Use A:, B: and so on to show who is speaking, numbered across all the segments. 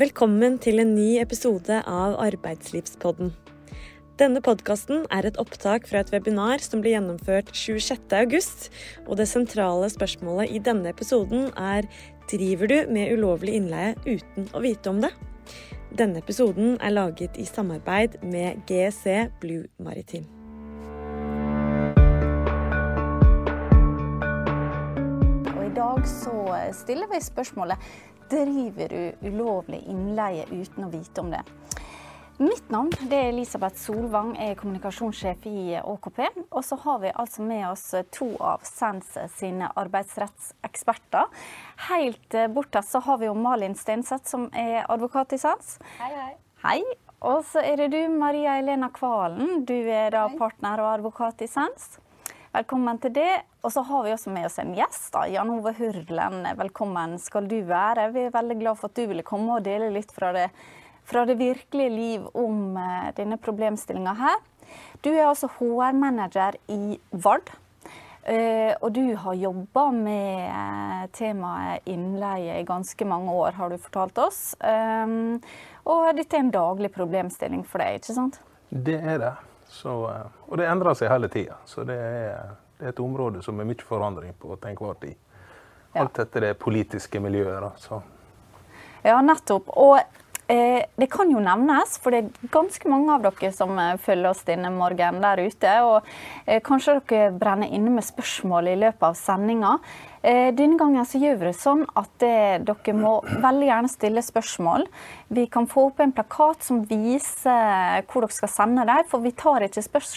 A: Velkommen til en ny episode av Arbeidslivspodden. Denne podkasten er et opptak fra et webinar som ble gjennomført 26.8, og det sentrale spørsmålet i denne episoden er driver du med ulovlig innleie uten å vite om det? Denne episoden er laget i samarbeid med GC Blue Maritim.
B: Dag så stiller vi spørsmålet driver du ulovlig innleie uten å vite om det. Mitt navn det er Elisabeth Solvang, er kommunikasjonssjef i ÅKP. Og så har vi altså med oss to av SENS sine arbeidsrettseksperter. Helt bortest så har vi jo Malin Stenseth, som er advokat i SENS.
C: Hei, hei.
B: Hei. Og så er det du, Maria Elena Kvalen. Du er da partner og advokat i SENS. Velkommen til det. Og så har vi også med oss en gjest. da, Jan Ove Hurlen, velkommen skal du være. Vi er veldig glad for at du ville komme og dele litt fra det, fra det virkelige liv om uh, denne problemstillinga her. Du er altså HR-manager i Vard. Uh, og du har jobba med uh, temaet innleie i ganske mange år, har du fortalt oss. Um, og dette er en daglig problemstilling for deg, ikke sant?
D: Det er det. Så, eh, og det endrer seg hele tida. Så det er, det er et område som er mye forandring på til enhver tid.
B: Ja.
D: Alt etter det politiske miljøet. Da, så.
B: Ja, nettopp. Og eh, det kan jo nevnes, for det er ganske mange av dere som eh, følger oss denne morgenen der ute. Og eh, kanskje dere brenner inne med spørsmål i løpet av sendinga. Eh, denne gangen så gjør vi det sånn at eh, dere må veldig gjerne stille spørsmål. Vi kan få opp en plakat som viser hvor dere skal sende dem. For vi tar ikke spørs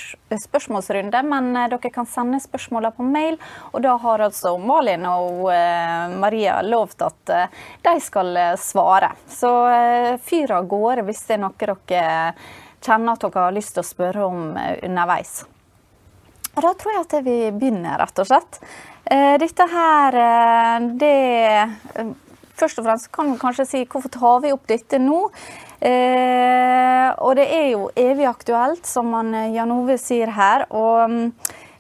B: spørsmålsrunde, men eh, dere kan sende spørsmålene på mail. Og da har altså Malin og eh, Maria lovt at eh, de skal eh, svare. Så eh, fyr av gårde hvis det er noe dere kjenner at dere har lyst til å spørre om eh, underveis. Og da tror jeg at vi begynner, rett og slett. Eh, dette her, eh, det eh, Først og fremst kan vi kanskje si hvorfor tar vi opp dette nå? Eh, og det er jo evig aktuelt, som han, Jan Ove sier her. Og mm,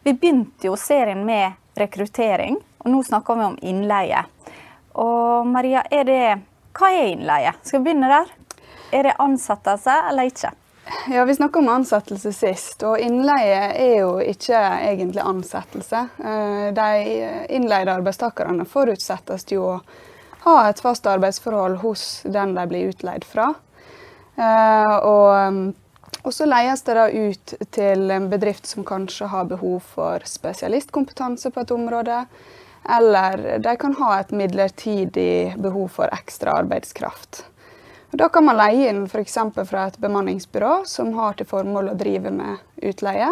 B: vi begynte jo serien med rekruttering, og nå snakker vi om innleie. Og Maria, er det, hva er innleie? Skal vi begynne der? Er det ansettelse eller ikke?
C: Ja, Vi snakka om ansettelse sist, og innleie er jo ikke egentlig ansettelse. Eh, De innleide arbeidstakerne forutsettes jo å ha et fast arbeidsforhold hos den de blir utleid fra. Eh, Og, og så leies det da ut til en bedrift som kanskje har behov for spesialistkompetanse på et område. Eller de kan ha et midlertidig behov for ekstra arbeidskraft. Og Da kan man leie inn f.eks. fra et bemanningsbyrå som har til formål å drive med utleie.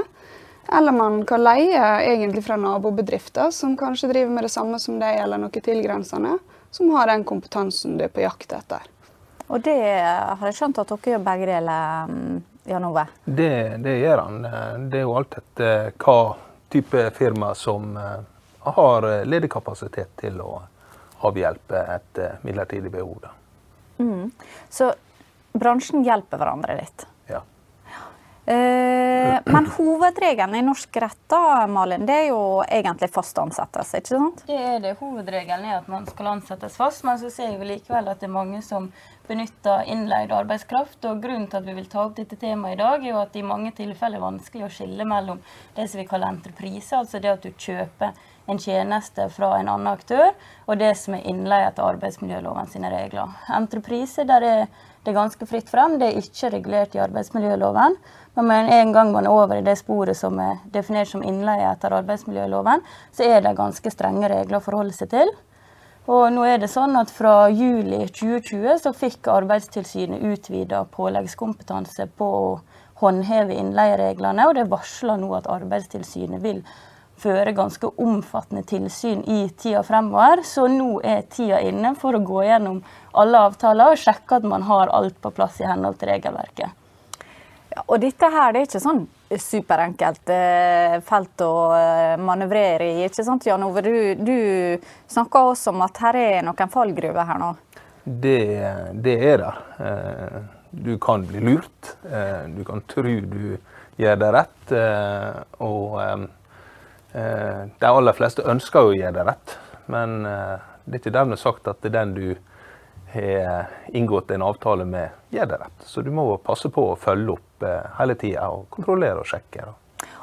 C: Eller man kan leie egentlig fra nabobedrifter som kanskje driver med det samme som deg, eller noe tilgrensende, som har den kompetansen du er på jakt etter.
B: Og det har jeg skjønt at dere gjør begge deler, mm, Jan Ove.
D: Det, det gjør han. Det er jo alt etter hva type firma som eh, har ledig kapasitet til å avhjelpe et eh, midlertidig behov. Da.
B: Mm. Så bransjen hjelper hverandre litt.
D: Ja.
B: Eh, men hovedregelen i norsk rett da, Malin, det er jo egentlig fast ansettelse, ikke sant?
E: Det er det. Hovedregelen er at man skal ansettes fast, men så ser vi likevel at det er mange som benytter innleid arbeidskraft. og Grunnen til at vi vil ta opp dette temaet i dag, er jo at det i mange tilfeller er vanskelig å skille mellom det som vi kaller entreprise, altså det at du kjøper en tjeneste fra en annen aktør, og det som er innleie etter arbeidsmiljøloven sine regler. Entrepriser der er det ganske fritt frem, det er ikke regulert i arbeidsmiljøloven. Men med en gang man er over i det sporet som er definert som innleie etter arbeidsmiljøloven, så er det ganske strenge regler å forholde seg til. Og nå er det sånn at Fra juli 2020 så fikk Arbeidstilsynet utvida påleggskompetanse på å håndheve innleiereglene, og det varsler nå at Arbeidstilsynet vil føre ganske omfattende tilsyn i tida fremover. Så nå er tida inne for å gå gjennom alle avtaler og sjekke at man har alt på plass i henhold til regelverket.
B: Ja, og dette her det er ikke sånn superenkelt eh, felt å eh, manøvrere i. ikke sant, Jan Ove? Du, du snakka også om at her er noen fallgruver her nå.
D: Det, det er der. Eh, Du kan bli lurt. Eh, Du kan tro du gjør det rett. eh, Og de aller fleste ønsker jo å gjøre det rett, men eh, det er ikke dermed sagt at det er den du har inngått en avtale med, gjør det rett. Så du må passe på å følge opp eh, hele tida og kontrollere og sjekke.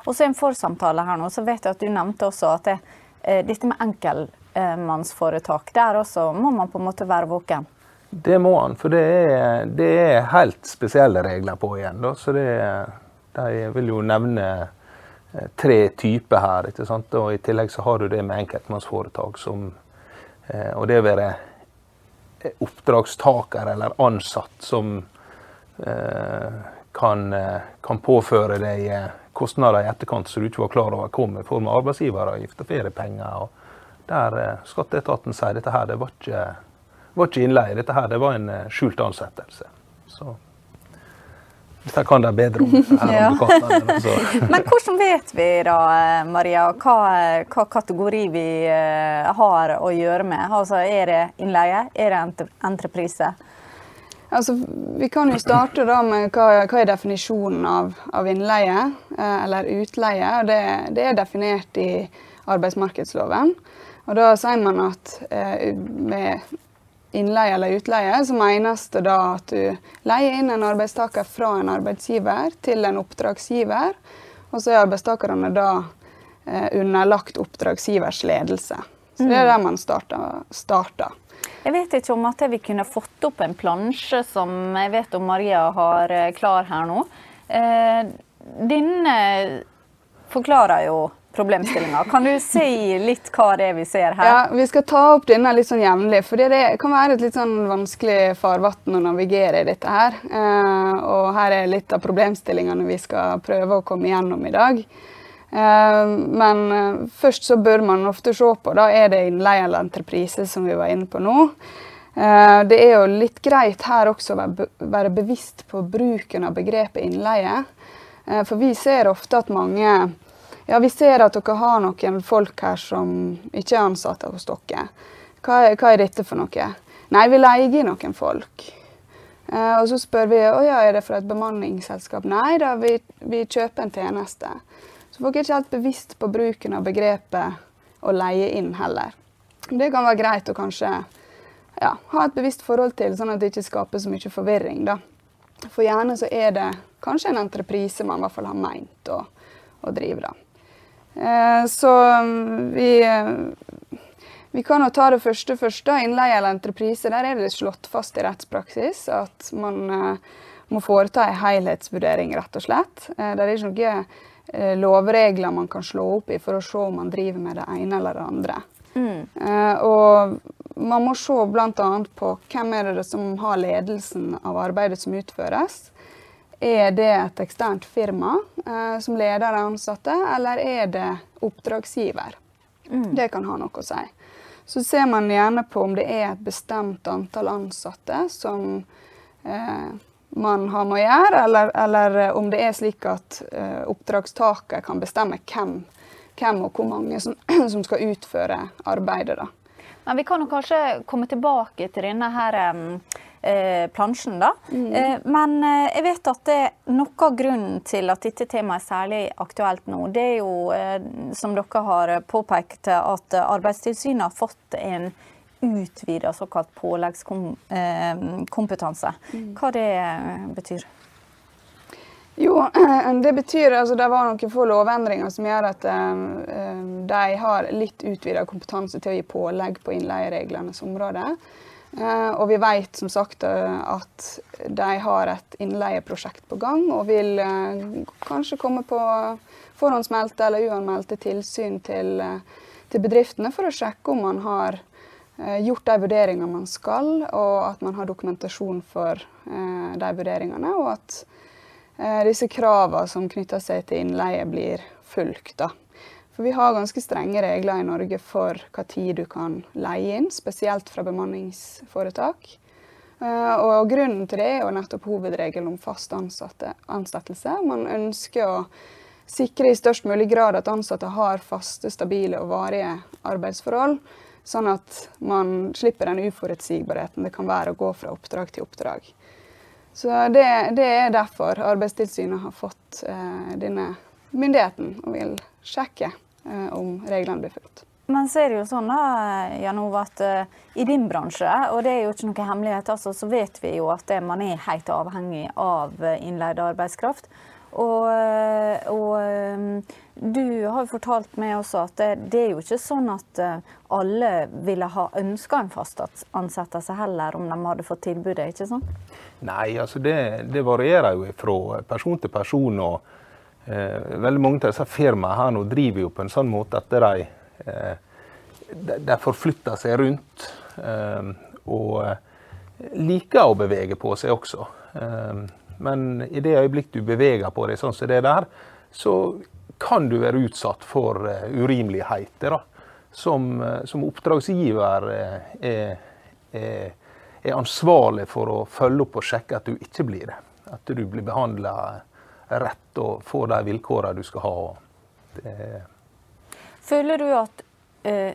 B: Og så en forsamtale her nå, så vet jeg at du nevnte også at det, eh, dette med enkeltmannsforetak, der også må man på en måte være våken.
D: Det må han, for det er, det er helt spesielle regler på igjen. Da. Så det, de vil jo nevne eh, tre typer her. ikke sant? Og I tillegg så har du det med enkeltmannsforetak som eh, Og det å være oppdragstaker eller ansatt som eh, kan, eh, kan, påføre deg eh, kostnader i etterkant som du ikke var klar over kom i form av arbeidsgiveravgift og feriepenger. Og der Skatteetaten sier dette her, det var ikke, var ikke innleie, dette her, det var en skjult ansettelse. Så dette kan de bedre om. ja.
B: Altså. Men hvordan vet vi da, Maria, hva, hva, kategori vi uh, har å gjøre med? Altså, er det innleie? Er det entreprise?
C: Altså, vi kan jo starte da med hva, hva er definisjonen av, av innleie, eller utleie. Det, det, er definert i arbeidsmarkedsloven. Og da sier man at med innleie eller utleie, så menes det da at du leier inn en arbeidstaker fra en arbeidsgiver til en oppdragsgiver, og så er arbeidstakerne da eh, underlagt oppdragsgivers ledelse. Så det er mm. der man starter.
B: Jeg vet ikke om at vi kunne fått opp en plansje som jeg vet om Maria har eh, klar her nå. Eh, denne forklarer jo problemstillinga. Kan du si litt hva det er vi ser her?
C: Ja, Vi skal ta opp denne litt sånn jevnlig. For det kan være et litt sånn vanskelig farvann å navigere i dette her. Eh, og her er litt av problemstillingene vi skal prøve å komme igjennom i dag. Eh, men eh, først så bør man ofte se på da er det innleie eller entreprise, som vi var inne på nå. Det er jo litt greit her også å være bevisst på bruken av begrepet innleie. For vi ser ofte at mange ja, vi ser at dere har noen folk her som ikke er ansatte hos dere. Hva er, hva er dette for noe? Nei, vi leier noen folk. Eh, og så spør vi om ja, er det fra et bemanningsselskap. Nei da, vi, vi kjøper en tjeneste. Så folk er ikke helt bevisst på bruken av begrepet å leie inn heller. Det kan være greit å kanskje ja, ha et bevisst forhold til, sånn at det ikke skaper så mye forvirring. da. For gjerne så er det kanskje en entreprise man i hvert fall har meint å, å drive. da. Eh, så mm, vi, eh, vi kan jo ta det første først. Innleie eller entreprise. Der er det slått fast i rettspraksis at man eh, må foreta en helhetsvurdering, rett og slett. Det er ikke noen lovregler man kan slå opp i for å se om man driver med det ene eller det andre. Mm. Og man må se bl.a. på hvem er det som har ledelsen av arbeidet som utføres. Er det et eksternt firma eh, som leder de ansatte, eller er det oppdragsgiver? Mm. Det kan ha noe å si. Så ser man gjerne på om det er et bestemt antall ansatte som eh, man har med å gjøre, eller, eller, om det er slik at eh, oppdragstaker kan bestemme hvem, hvem, og hvor mange som, som skal utføre arbeidet. Da.
B: Men vi kan jo kanskje komme tilbake til denne her, um eh, plansjen. da. Mm. Eh, men eh, jeg vet at det, noe av grunnen til at dette temaet er særlig aktuelt nå, det er jo, eh, som dere har påpekt, at Arbeidstilsynet har fått en utvida såkalt påleggskompetanse. Eh, mm. Hva det betyr?
C: Jo, det betyr altså det var noen få lovendringer som gjør at de har litt utvida kompetanse til å gi pålegg på innleiereglenes område. Eh, og vi vet som sagt eh, at de har et innleieprosjekt på gang og vil eh, kanskje komme på forhåndsmeldte eller uanmeldte tilsyn til, til bedriftene for å sjekke om man har gjort de vurderingene man skal, og at man har dokumentasjon for de vurderingene. Og at disse kravene som knytter seg til innleie, blir fulgt. da. For vi har ganske strenge regler i Norge for hva tid du kan leie inn, spesielt fra bemanningsforetak. Eh, og grunnen til det er jo nettopp hovedregelen om fast ansatte, ansettelse. Man ønsker å sikre i størst mulig grad at ansatte har faste, stabile og varige arbeidsforhold. Sånn at man slipper den uforutsigbarheten det kan være å gå fra oppdrag til oppdrag. Så det, det er derfor Arbeidstilsynet har fått eh, denne myndigheten og vil sjekke om reglene blir fulgt.
B: Men så er det jo sånn da, Jan Ove, at uh, i din bransje, og det er jo ikke noe hemmelighet, altså, så vet vi jo at man er helt avhengig av innleid arbeidskraft. Og, og, du har jo fortalt meg også at det, det, er jo ikke sånn at alle ville ha ønska en fast ansettelse heller, om de hadde fått tilbudet, ikke sant?
D: Nei, altså det, det varierer jo fra person til person. og eh, Veldig mange av disse firmaene her nå driver jo på en sånn måte at de Eh, de forflytter seg rundt. Eh, og eh, liker å bevege på seg også. Men i det øyeblikk du beveger på deg sånn som det der, så kan du være utsatt for urimeligheter. Som, som, oppdragsgiver er, er, er, ansvarlig for å følge opp og sjekke at du ikke blir det. At du blir behandla rett og får de vilkårene du skal ha.
B: Føler du at eh,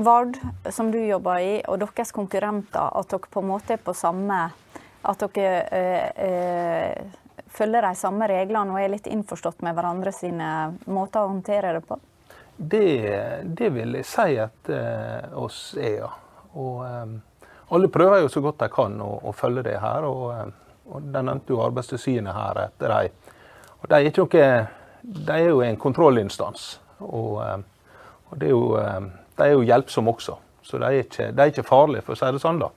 B: Vard, som du jobber i, og deres konkurrenter, at dere på en måte er på samme At dere eh, eh, følger de samme reglene og er litt innforstått med hverandre sine måter å håndtere det på?
D: Det, det vil jeg si at eh, oss er, ja. Og um, alle prøver jo så godt de kan å, å følge det her. Og, og de nevnte jo Arbeidstilsynet her etter dem. Og de er, ikke de er jo en kontrollinstans. Og um, og det er jo, eh, de er jo hjelpsomme også, så de er, ikke, de er ikke farlige, for å si det sånn. da.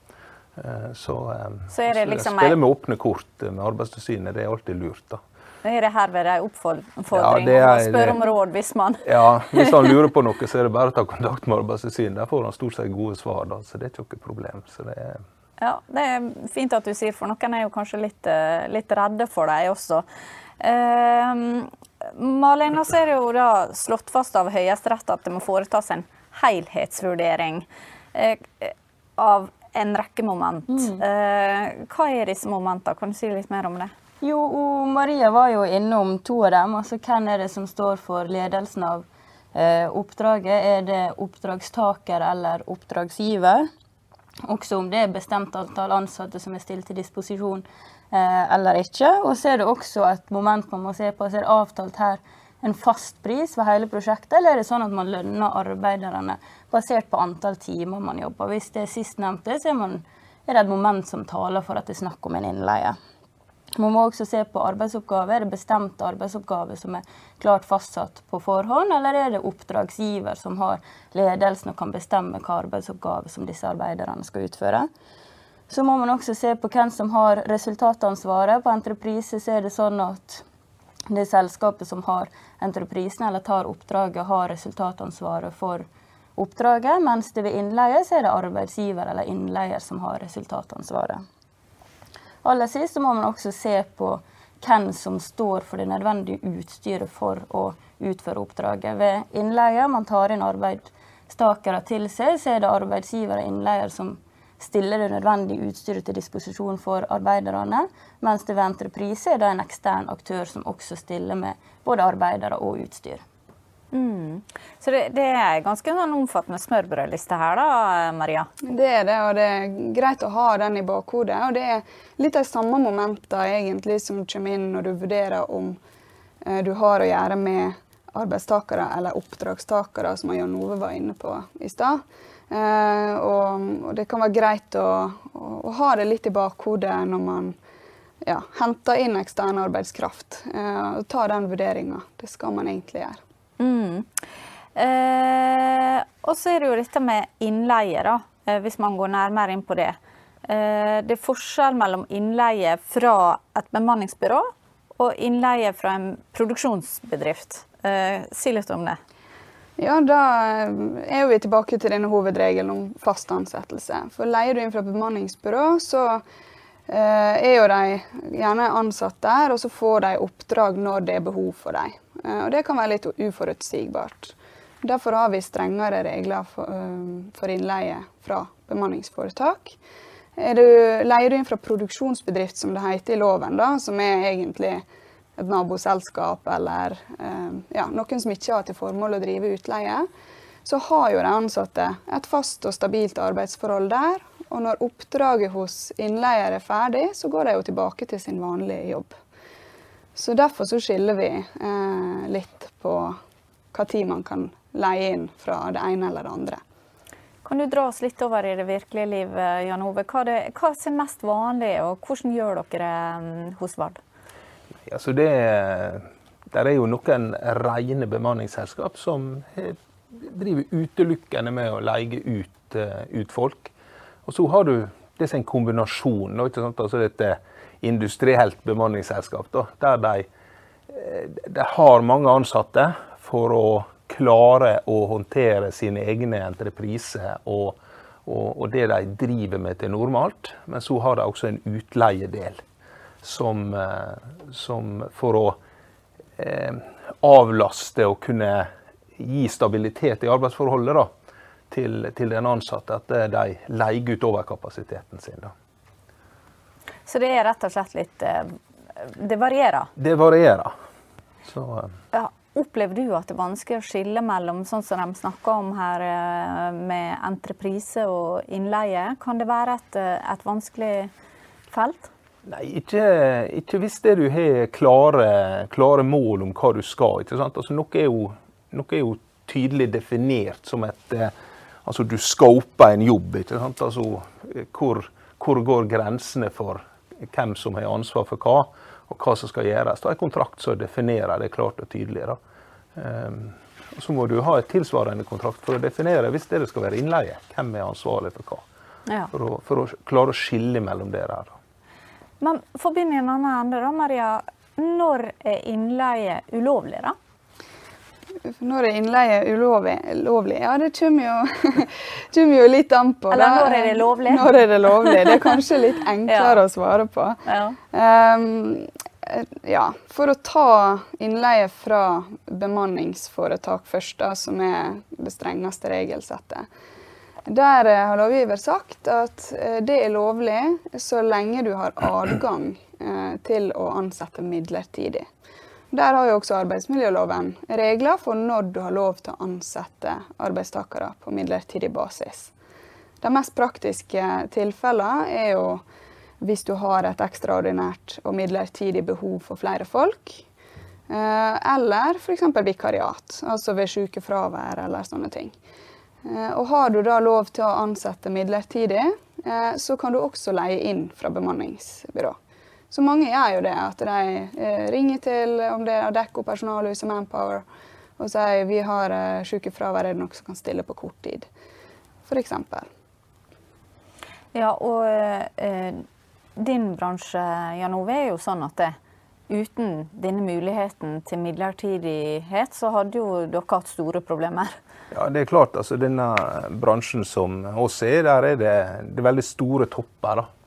D: Eh, så, eh, så er det liksom spille med åpne kort med Arbeidstilsynet, det er alltid lurt. da.
B: Er det herved en oppfordring ja, å spørre om råd hvis man
D: Ja, hvis han lurer på noe, så er det bare å ta kontakt med Arbeidstilsynet. Der får han stort sett gode svar, da, så det er ikke noe problem. Så det er
B: ja, det er fint at du sier, for noen er jo kanskje litt, litt redde for deg også. Eh, Malena, så er det jo da slått fast av Høyesterett at det må foretas en helhetsvurdering eh, av en rekke moment. Mm. Eh, hva er disse momentene? Kan du si litt mer om det?
E: Jo, og Maria var jo innom to av dem. altså Hvem er det som står for ledelsen av eh, oppdraget? Er det oppdragstaker eller oppdragsgiver? Også om det er bestemt antall ansatte som er stilt til disposisjon Eh, eller ikke. Og så er det også et moment man må se på. Så er det avtalt her en fast pris for hele prosjektet, eller er det sånn at man lønner arbeiderne basert på antall timer man jobber? Hvis det er sistnevnte, så er, man, er det et moment som taler for at det er snakk om en innleie. Man må også se på arbeidsoppgaver. Er det bestemte arbeidsoppgaver som er klart fastsatt på forhånd, eller er det oppdragsgiver som har ledelsen og kan bestemme hva arbeidsoppgaver som disse arbeiderne skal utføre? Så må man også se på hvem som har resultatansvaret. På entreprise er det sånn at det selskapet som har entreprisen eller tar oppdraget, har resultatansvaret for oppdraget, mens det ved innleie er det arbeidsgiver eller innleier som har resultatansvaret. Aller sist må man også se på hvem som står for det nødvendige utstyret for å utføre oppdraget. Ved innleie, man tar inn arbeidstakere til seg, så er det arbeidsgiver og innleier som stiller det nødvendige utstyret til disposisjon for arbeiderne, mens det ved entreprise er det en ekstern aktør som også stiller med både arbeidere og utstyr.
B: Mm. Så det, det, er ganske en sånn omfattende smørbrødliste her, da, Maria?
C: Det er det, og det er greit å ha den i bakhodet. Og det er litt av de samme momentene egentlig som kommer inn når du vurderer om eh, du har å gjøre med arbeidstakere eller oppdragstakere, som Jan Ove var inne på i stad. Eh, og, og, det kan være greit å, å, å, ha det litt i bakhodet når man ja, henter inn ekstern arbeidskraft. Eh, og ta den vurderinga. Det skal man egentlig gjøre.
B: Mm. Eh, og så er det jo dette med innleie, da, eh, hvis man går nærmere inn på det. Eh, det er forskjell mellom innleie fra et bemanningsbyrå og innleie fra en produksjonsbedrift. Eh, si litt om det.
C: Ja, Da er vi tilbake til denne hovedregelen om fast ansettelse. For Leier du inn fra bemanningsbyrå, så eh, er jo de gjerne ansatt der, og så får de oppdrag når det er behov for dem. Eh, og det kan være litt uforutsigbart. Derfor har vi strengere regler for, uh, innleie fra bemanningsforetak. Du, leier du inn fra produksjonsbedrift, som det heter i loven, da, som er egentlig et naboselskap eller eh, ja, noen som ikke har til formål å drive utleie, så har jo de ansatte et fast og stabilt arbeidsforhold der. Og når oppdraget hos innleier er ferdig, så går de jo tilbake til sin vanlige jobb. Så derfor så skiller vi eh, litt på når man kan leie inn fra det ene eller det andre.
B: Kan du dra oss litt over i det virkelige livet, Jan Ove? Hva, det, hva er mest vanlig, og hvordan gjør dere det mm, hos Vard?
D: Altså det, der er jo noen rene bemanningsselskap som driver utelukkende med å leie ut, uh, ut folk. Og så har du det som en kombinasjon. Altså dette industrielt bemanningsselskap, da, der de, eh, de, har mange ansatte for å klare å håndtere sine egne entrepriser og, og, og, det de driver med til normalt. Men så har de også en utleiedel som, eh, som for å eh, avlaste og kunne gi stabilitet i arbeidsforholdet da, til, til, den ansatte, at de leier ut overkapasiteten sin. Da.
B: Så det er rett og slett litt eh, Det varierer?
D: Det varierer. Så,
B: eh. ja, Opplever du at det er vanskelig å skille mellom sånn som de snakker om her, eh, med entreprise og innleie? Kan det være et, et vanskelig felt?
D: Nei, ikke, ikke, hvis det du har klare, klare, mål om hva du skal. ikke sant? Altså, noe, er jo, noe er jo tydelig definert som et Altså, du scoper en jobb. ikke sant? Altså, hvor, hvor går grensene for hvem som har ansvar for hva, og hva som skal gjøres. Det er kontrakt som definerer det klart og tydelig. Da. Um, så må du ha et tilsvarende kontrakt for å definere hvis det skal være innleie. Hvem er ansvarlig for hva. Ja. For, å, for, å, klare å skille mellom det der. Da.
B: Men forbind i en annen ende, da, Maria. Når er innleie ulovlig, da?
C: Når er innleie ulovlig? Ja, det kommer jo, kommer jo, litt an på.
B: Eller når er det lovlig?
C: Når er det lovlig? Det er kanskje litt enklere ja. å svare på. Ja. Um, ja. For å ta innleie fra bemanningsforetak først, da, som er det strengeste regelsettet. Der eh, har lovgiver sagt at eh, det er lovlig så lenge du har adgang til å ansette midlertidig. Der har jo også arbeidsmiljøloven regler for når du har lov til å ansette arbeidstakere på midlertidig basis. De mest praktiske tilfellene er jo hvis du har et ekstraordinært og midlertidig behov for flere folk. Eh, eller f.eks. vikariat, altså ved sykefravær eller sånne ting. Eh, og har du da lov til å ansette midlertidig, eh, så kan du også leie inn fra bemanningsbyrå. Så mange gjør jo det, at de eh, ringer til om det er Adecco personalhuset Manpower og sier vi har eh, sykefravær, er det noe som kan stille på kort tid? F.eks.
B: Ja, og eh, din bransje Jan Ove, er jo sånn at det, uten denne muligheten til midlertidighet, så hadde jo dere hatt store problemer.
D: Ja, det er klart. altså Denne bransjen som oss er, der er det, det er veldig store topper. da.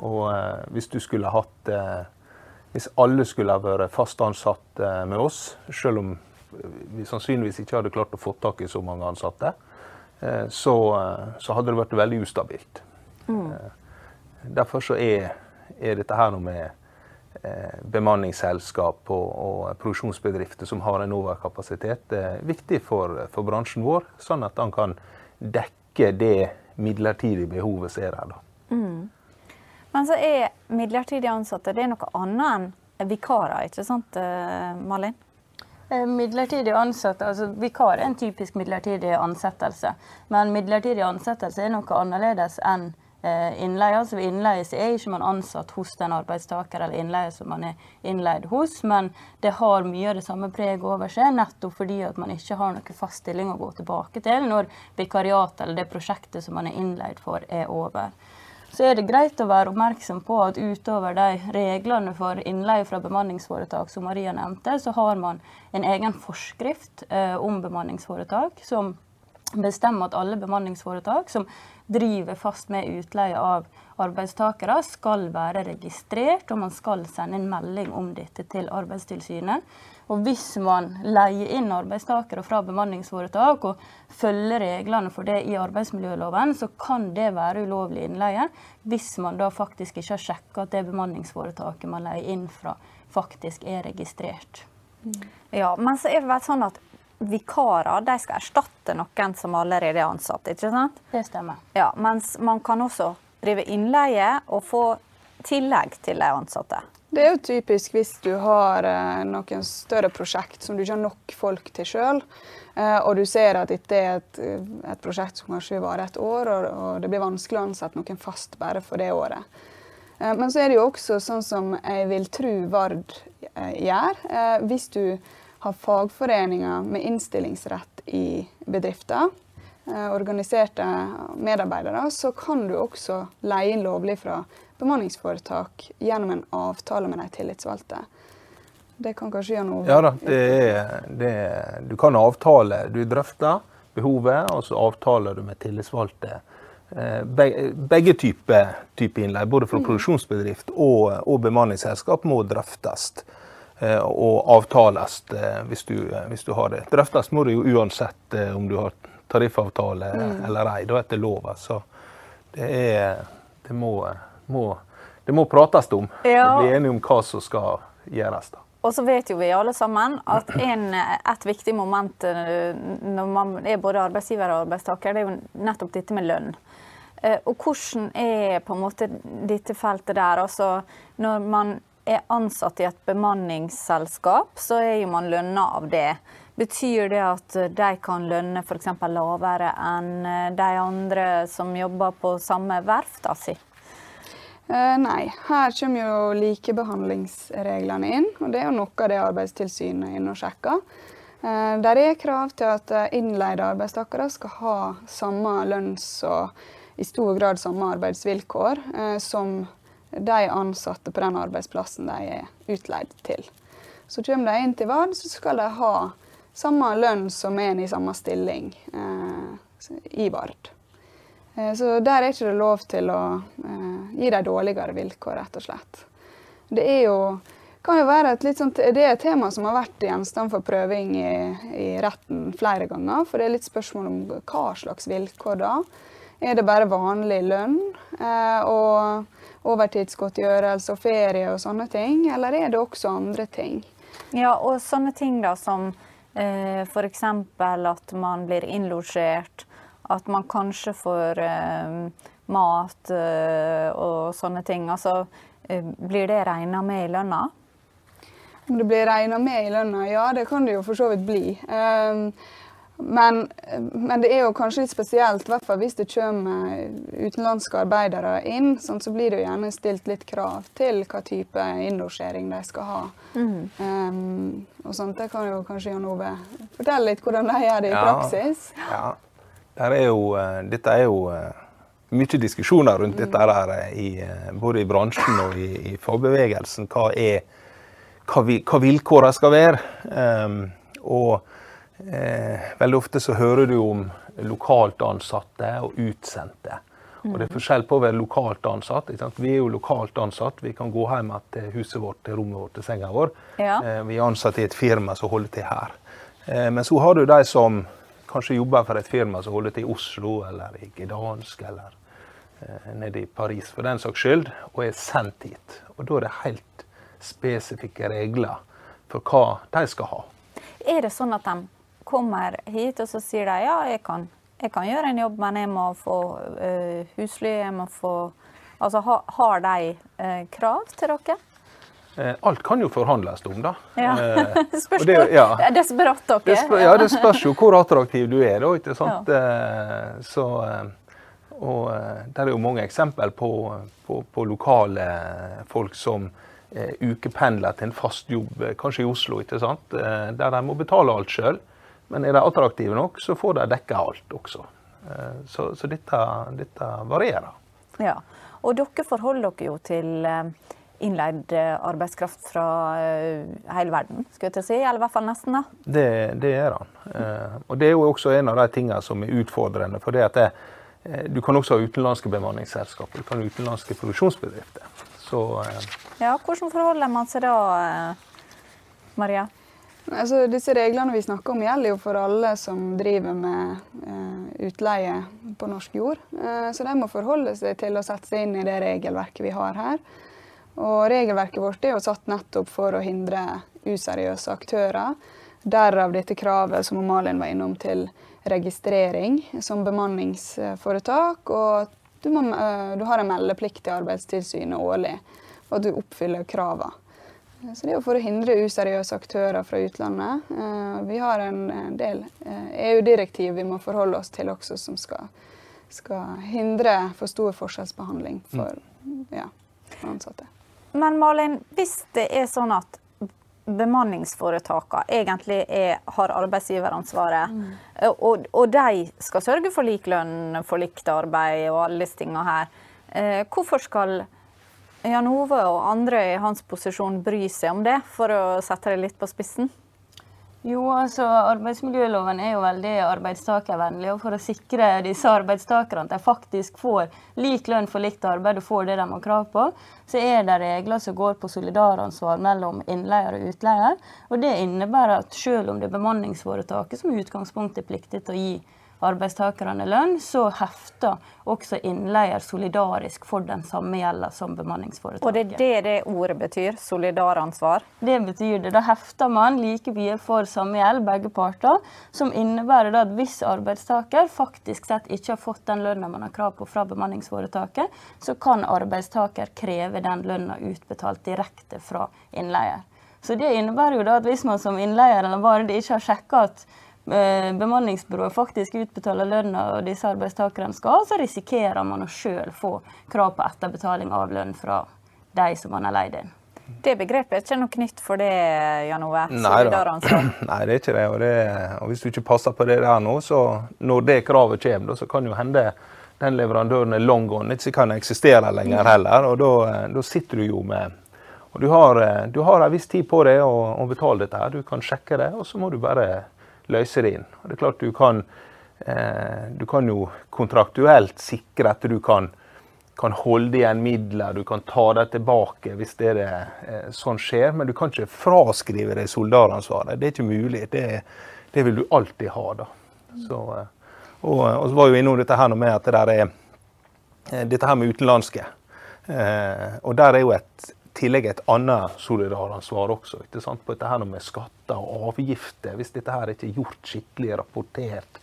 D: Og eh, hvis du skulle hatt eh, Hvis alle skulle ha vært fast ansatt eh, med oss, selv om vi sannsynligvis ikke hadde klart å få tak i så mange ansatte, så, så hadde det vært veldig ustabilt. Mm. Derfor så er, er dette her noe med bemanningsselskap og, og, produksjonsbedrifter som har en overkapasitet, viktig for, for, bransjen vår, sånn at den kan dekke det midlertidige behovet som er her. da. Mm.
B: Men så er midlertidig ansatte det er noe annet enn vikarer, ikke sant eh, Malin?
E: Eh, midlertidig ansatte, altså Vikar er en typisk midlertidig ansettelse. Men midlertidig ansettelse er noe annerledes enn eh, innleie. Altså Ved innleie så er ikke man ansatt hos den arbeidstaker eller innleie som man er innleid hos, men det har mye av det samme preget over seg, nettopp fordi at man ikke har noen fast stilling å gå tilbake til når vikariatet eller det prosjektet som man er innleid for, er over så er det greit å være oppmerksom på at utover de reglene for innleie fra bemanningsforetak som Maria nevnte, så har man en egen forskrift eh, om bemanningsforetak som bestemmer at alle bemanningsforetak som driver fast med utleie av arbeidstakere, skal være registrert, og man skal sende en melding om dette til Arbeidstilsynet. Og hvis man leier inn arbeidstakere fra bemanningsforetak og følger reglene for det i arbeidsmiljøloven, så kan det være ulovlig innleie hvis man da faktisk ikke har sjekka at det bemanningsforetaket man leier inn fra, faktisk er registrert.
B: Ja, men så er det vel sånn at vikarer de skal erstatte noen som allerede er ansatt, ikke sant?
E: Det stemmer.
B: Ja, Mens man kan også drive innleie og få tillegg til de ansatte.
C: Det er jo typisk hvis du har eh, noen større prosjekt som du ikke har nok folk til sjøl, eh, og du ser at dette er et, et prosjekt som kanskje vil vare et år, og, og, det blir vanskelig å ansette noen fast bare for det året. Eh, men så er det jo også sånn som jeg vil tro Vard eh, gjør. Eh, hvis du har fagforeninger med innstillingsrett i bedrifter, eh, organiserte medarbeidere, så kan du også leie inn lovlig fra bemanningsforetak gjennom en avtale med de tillitsvalgte. Det kan kanskje gjøre noe
D: Ja da, det er, det er, du kan avtale. Du drøfter behovet, og så avtaler du med tillitsvalgte. Begge, begge typer type innleie, både fra produksjonsbedrift og, og bemanningsselskap, må drøftes eh, og avtales eh, hvis du, hvis du har det. Drøftes må det jo uansett om du har tariffavtale mm. eller ei, da etter lova. Så det er Det må må, det må prates om. Ja. Og bli enige om hva som skal gjøres. da.
B: Og så vet jo vi alle sammen at en, et viktig moment eh, når man er både arbeidsgiver og arbeidstaker, det er jo nettopp dette med lønn. Eh, og hvordan er på en måte dette feltet der? Altså, når man er ansatt i et bemanningsselskap, så er jo man lønna av det. Betyr det at de kan lønne f.eks. lavere enn eh, de andre som jobber på samme verft
C: sitt? Nei, her kommer jo likebehandlingsreglene inn. og Det er jo noe av det Arbeidstilsynet er inne og sjekker. Eh, der er krav til at eh, innleide arbeidstakere skal ha samme lønns- og i stor grad samme arbeidsvilkår eh, som de ansatte på den arbeidsplassen de er utleid til. Så kommer de inn til VARD, så skal de ha samme lønn som en i samme stilling eh, i VARD. Eh, så der er ikke det lov til å eh, gi dem dårligere vilkår, rett og slett. Det er jo kan jo være et sånt, det er et tema som har vært gjenstand for prøving i, i, retten flere ganger. For det er litt spørsmål om hva slags vilkår da. Er det bare vanlig lønn eh, og overtidsgodtgjørelse og ferie og sånne ting, eller er det også andre ting?
B: Ja, og sånne ting da som eh, f.eks. at man blir innlosjert at man kanskje får eh, mat eh, og sånne ting. Altså, eh, blir det regna med i lønna?
C: Om det blir regna med i lønna? Ja, det kan det jo for så vidt bli. Um, men, men, det er jo kanskje litt spesielt, i hvert fall hvis det kommer utenlandske arbeidere inn. Sånn, så blir det jo gjerne stilt litt krav til hva type innlosjering de skal ha. Mm. Um, og sånt, Det kan jo kanskje Jan Ove fortelle litt hvordan de gjør det i ja, praksis.
D: Ja. Er jo, eh, dette er jo eh, mye diskusjoner rundt dette her, eh, i, både i bransjen og i, i fagbevegelsen. Hva, er, hva, hva vilkårene skal være. Um, og eh, veldig ofte så hører du om lokalt ansatte og utsendte. Og det er forskjell på å være lokalt ansatt. Vi er jo lokalt ansatt. Vi kan gå hjem til huset vårt, til rommet vårt, til senga vår. Ja. Vi er ansatt i et firma som holder til her. Men så har du de som kanskje jobber for et firma som holder til i Oslo eller i Gdansk eller eh, nede i Paris for den saks skyld, og er sendt hit. Og da er det helt spesifikke regler for hva de skal ha.
B: Er det sånn at de kommer hit og så sier de ja, jeg kan, jeg kan gjøre en jobb, men jeg må få uh, husly, jeg må få Altså ha, har de uh, krav til dere?
D: Eh, alt kan jo forhandles om, da.
B: Ja. Eh, spørs det, ja. desperat dere.
D: Det spør, ja, det spørs jo hvor attraktiv du er, da. ikke sant? Ja. Eh, så, og der er jo mange eksempler på, på, på lokale folk som ukependler til en fast jobb, kanskje i Oslo, ikke sant? der de må betale alt sjøl. Men er de attraktive nok, så får de dekka alt også. så, så dette, dette varierer.
B: Ja, og dere forholder dere jo til innleid eh, arbeidskraft fra eh, hele verden, skulle jeg si. Eller i hvert fall nesten. da.
D: Det, det er han. Eh, og det er jo også en av de tingene som er utfordrende. for det at det, Du kan også ha utenlandske bemanningsselskaper, du kan ha utenlandske produksjonsbedrifter. Så,
B: ja, Hvordan forholder man seg da, Maria?
C: Altså, disse Reglene vi snakker om gjelder jo for alle som driver med eh, utleie på norsk jord. Eh, så de må forholde seg til å sette seg inn i det regelverket vi har her. Og regelverket vårt er jo satt nettopp for å hindre useriøse aktører. Derav dette kravet som Malin var innom til registrering som bemanningsforetak. Og du, må, eh, du har en meldeplikt til Arbeidstilsynet årlig for at du oppfyller kravene. Så det er jo for å hindre useriøse aktører fra utlandet. Eh, vi har en del EU-direktiv vi må forholde oss til også, som skal, skal hindre for stor forskjellsbehandling for ja, ansatte.
B: Men Malin, hvis det er sånn at bemanningsforetakene egentlig er, har arbeidsgiveransvaret, mm. og, og, de skal sørge for lik lønn for likt arbeid og alle disse tingene her, eh, hvorfor skal Jan Ove og andre i hans posisjon bry seg om det, for å sette det litt på spissen?
E: Jo, altså Arbeidsmiljøloven er jo veldig arbeidstakervennlig. og For å sikre disse arbeidstakerne at de faktisk får lik lønn for likt arbeid og får det de har krav på, så er det regler som går på solidaransvar mellom innleier og utleier. Og Det innebærer at selv om det er bemanningsforetaket som i utgangspunktet er pliktig til å gi arbeidstakerne lønn, så hefter også innleier solidarisk for den samme gjelda som bemanningsforetaket.
B: Og det er det det ordet betyr? Solidaransvar?
E: Det betyr det. Da hefter man like mye for samme gjeld, begge parter, som innebærer at hvis arbeidstaker faktisk sett ikke har fått den lønna man har krav på fra bemanningsforetaket, så kan arbeidstaker kreve den lønna utbetalt direkte fra innleier. Så det innebærer jo da at hvis man som innleier eller bare ikke har sjekka at bemanningsbyrået faktisk utbetaler lønna disse arbeidstakerne skal, så risikerer man å sjøl få krav på etterbetaling av lønn fra de som man har leid inn.
B: Det begrepet er ikke noe nytt for det, Jan Ove?
D: Nei, Nei, det er ikke det. Og, det. og, hvis du ikke passer på det der nå, så når det kravet kommer, så kan jo hende den leverandøren er long gone, ikke kan eksistere lenger heller. Og da, da sitter du jo med Og du har, du har en viss tid på deg å, å betale dette her. Du kan sjekke det, og så må du bare løse det inn. Og det er klart du kan, eh, du kan jo kontraktuelt sikre at du kan, kan, holde igjen midler, du kan ta det tilbake hvis det er eh, sånn skjer. Men du kan ikke fraskrive deg solidaransvaret. Det er ikke mulig. Det, det vil du alltid ha. da. Så, eh, og, og, så var jo innom dette her med at det er dette her med utenlandske. Og der er jo et tillegg et annet solidaransvar også. ikke sant? På dette her med skatter og avgifter. Hvis dette her ikke er gjort skikkelig rapportert,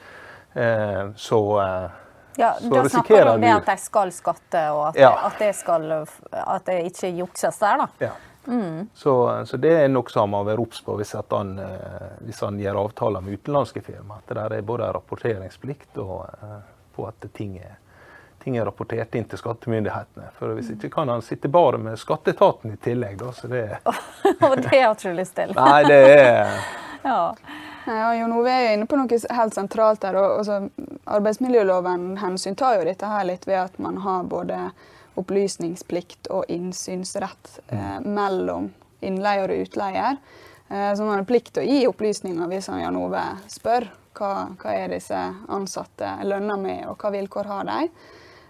D: eh, så eh,
B: ja, Da snakker du om det at de skal skatte, og at, ja. at, det, skal, at det ikke jukses der, da. Ja.
D: Mm. Så, så, det er noe som man må være obs på hvis, han, eh, hvis han gjør avtaler med utenlandske firmaer. At det der er både rapporteringsplikt og på at ting er ting er rapportert inn til skattemyndighetene. For Hvis ikke kan han sitte bare med skatteetaten i tillegg. Da, så det...
B: Og det har ikke du lyst til?
D: Nei, det er
C: ja. Ja, Jon Ove er inne på noe helt sentralt der. Og, altså, arbeidsmiljøloven hensyntar jo dette her litt ved at man har både opplysningsplikt og innsynsrett eh, mellom innleier og utleier. Eh, så man har plikt til å gi opplysninger hvis han Jan Ove spør hva, hva er disse ansatte lønner med, og hva vilkår har de.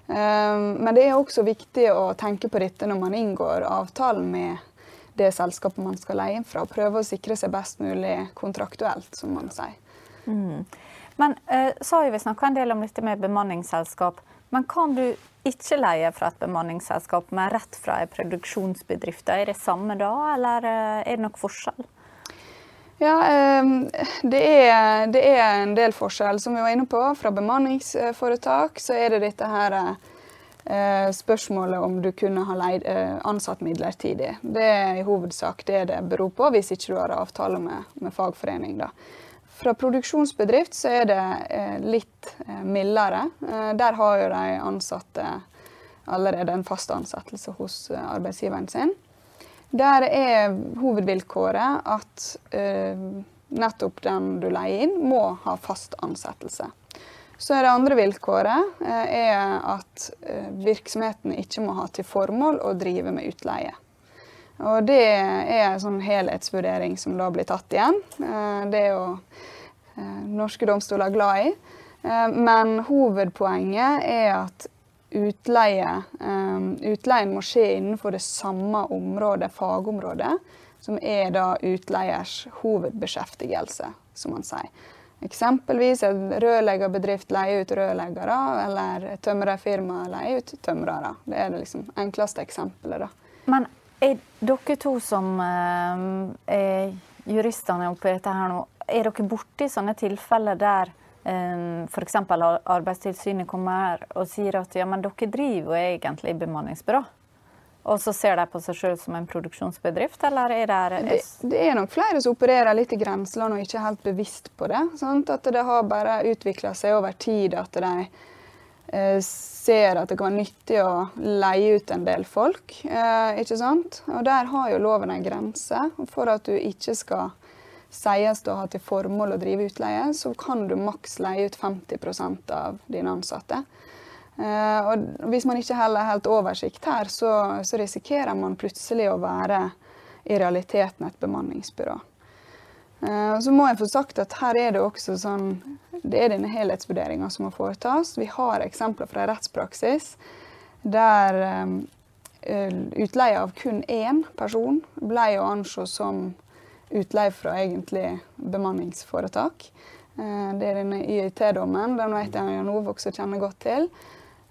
C: Ehm, men det er også viktig å tenke på dette når man inngår avtalen med det selskapet man skal leie inn fra. Prøve å sikre seg best mulig kontraktuelt, som man sier. Mm.
B: Men uh, så har vi snakka en del om dette med bemanningsselskap. Men kan du ikke leie fra et bemanningsselskap, men rett fra en produksjonsbedrift? Er det samme da, eller uh, er det nok forskjell?
C: Ja, ehm, det er, det er, en del forskjell. Som vi var inne på, fra bemanningsforetak så er det dette her eh, spørsmålet om du kunne ha leid, eh, ansatt midlertidig. Det er i hovedsak det det beror på, hvis ikke du har avtale med, med fagforening. da. Fra produksjonsbedrift så er det eh, litt mildere. Der har jo de ansatte allerede en fast ansettelse hos arbeidsgiveren sin. Der er hovedvilkåret at uh, nettopp den du leier inn, må ha fast ansettelse. Så er det andre vilkåret uh, er at uh, virksomheten ikke må ha til formål å drive med utleie. Og det er en sånn helhetsvurdering som da blir tatt igjen. Det er jo norske domstoler glad i. Men hovedpoenget er at utleie. Um, utleien må skje innenfor det samme området, fagområdet, som er da utleiers hovedbeskjeftigelse, som man sier. Eksempelvis en rørleggerbedrift leier ut rørleggere, eller tømrerfirma leier ut tømrere. Det er det liksom enkleste eksempelet. da.
B: Men er dere to som uh, er juristene oppi dette her nå, er dere borti sånne tilfeller der F.eks. Arbeidstilsynet kommer og sier at ja, men dere driver jo egentlig bemanningsbyrå. Og så ser de på seg sjøl som en produksjonsbedrift, eller er det
C: det, det er nok flere som opererer litt i grenseland og ikke er helt bevisst på det. Sant? At det har bare utvikla seg over tid at de eh, ser at det kan være nyttig å leie ut en del folk. Eh, ikke sant? Og der har jo loven en grense. For at du ikke skal sies å ha til formål å drive utleie, så kan du maks leie ut 50% av dine ansatte. Eh, og hvis man ikke heller har helt oversikt her, så, så, risikerer man plutselig å være i realiteten et bemanningsbyrå. Og så må jeg få sagt at her er det også sånn Det er denne helhetsvurderinga som må foretas. Vi har eksempler fra rettspraksis der eh, utleie av kun én person ble å anse som utleie fra egentlig bemanningsforetak. Det er denne YIT-dommen. Den vet jeg Jan også kjenner godt til.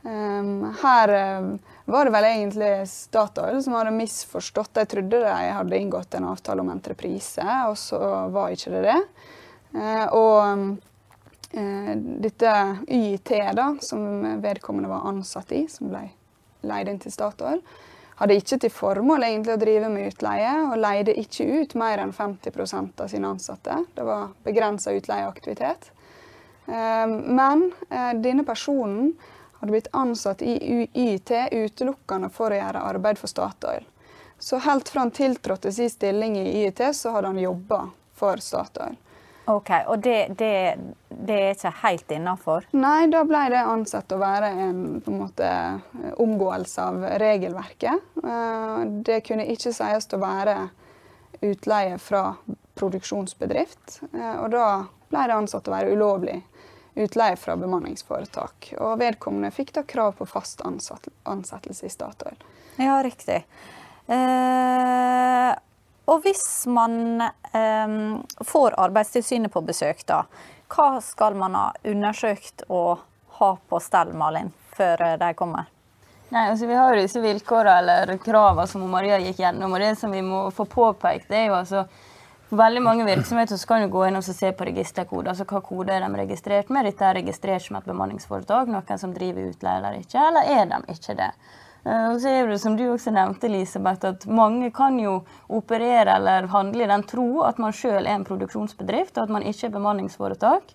C: Um, her uh, var det vel egentlig Statoil som hadde misforstått. De trodde de hadde inngått en avtale om entreprise, og så var ikke det det. Uh, og dette YIT, da, som vedkommende var ansatt i, som ble leid inn til Statoil, hadde ikke til formål egentlig å drive med utleie, og leide ikke ut mer enn 50% av sine ansatte. Det var begrensa utleieaktivitet. Men denne personen hadde blitt ansatt i UiT utelukkende for å gjøre arbeid for Statoil. Så helt fra han tiltrådte sin stilling i UiT, så hadde han jobba for Statoil.
B: Ok, Og det, det, det er ikke helt innafor?
C: Nei, da ble det ansett å være en, en måte, omgåelse av regelverket. Eh, det kunne ikke sies å være utleie fra produksjonsbedrift. Eh, og da ble det ansett å være ulovlig utleie fra bemanningsforetak. Og vedkommende fikk da krav på fast ansettelse i Statoil.
B: Ja, riktig. Eh, og hvis man eh, får Arbeidstilsynet på besøk, da, hva skal man ha undersøkt og ha på stell, Malin, før eh, de kommer?
E: Nei, altså Vi har jo disse vilkårene eller kravene som Maria gikk gjennom. og Det som vi må få påpekt, det er jo altså veldig mange virksomheter så kan du gå inn og se på registerkode. altså Hva kode er de registrert med? Dette er registrert som et bemanningsforetak, noen som driver utleie eller ikke, eller er de ikke det? Eh, og så er det som du også nevnte, Elisabeth, at mange kan jo operere eller handle i den tro at man sjøl er en produksjonsbedrift, og at man ikke er bemanningsforetak.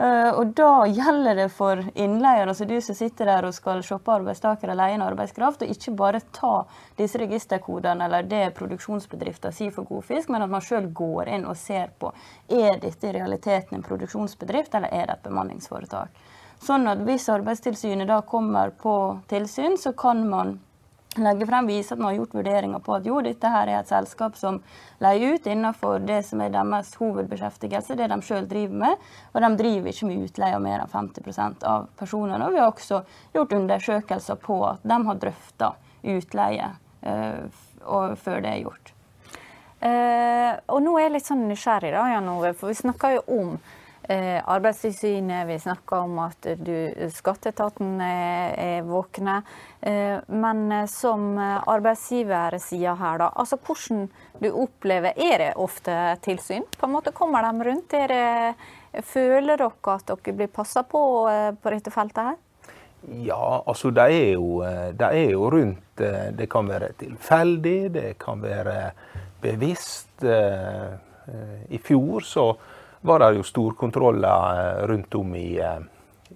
E: Uh, og da gjelder det for innleier, altså du som sitter der og skal shoppe arbeidstakere leie inn arbeidskraft, og ikke bare ta disse registerkodene eller det produksjonsbedriften sier for god fisk, men at man sjøl går inn og ser på er dette i realiteten en produksjonsbedrift eller er det et bemanningsforetak. Sånn at hvis Arbeidstilsynet da kommer på tilsyn, så kan man legge frem, vise at man har gjort vurderinger på at jo, dette her er et selskap som leier ut innenfor det som er deres hovedbeskjeftigelse, det de selv driver med. Og de driver ikke med utleie av mer enn 50% av personene. Og vi har også gjort undersøkelser på at de har drøfta utleie uh, før det er gjort.
B: Uh, og nå er jeg litt sånn nysgjerrig, da, Jan Ove, for vi snakker jo om Arbeidstilsynet, vi snakker om at du, skatteetaten er, er våkne. Eh, men eh, som arbeidsgiver sier her, da. Altså hvordan du opplever Er det ofte tilsyn? På en måte Kommer de rundt? Det, føler dere at dere blir passa på på dette feltet her?
D: Ja, altså de er, jo, det er jo rundt. Det kan være tilfeldig, det kan være bevisst. I fjor så var det jo storkontroller eh, rundt om i, eh,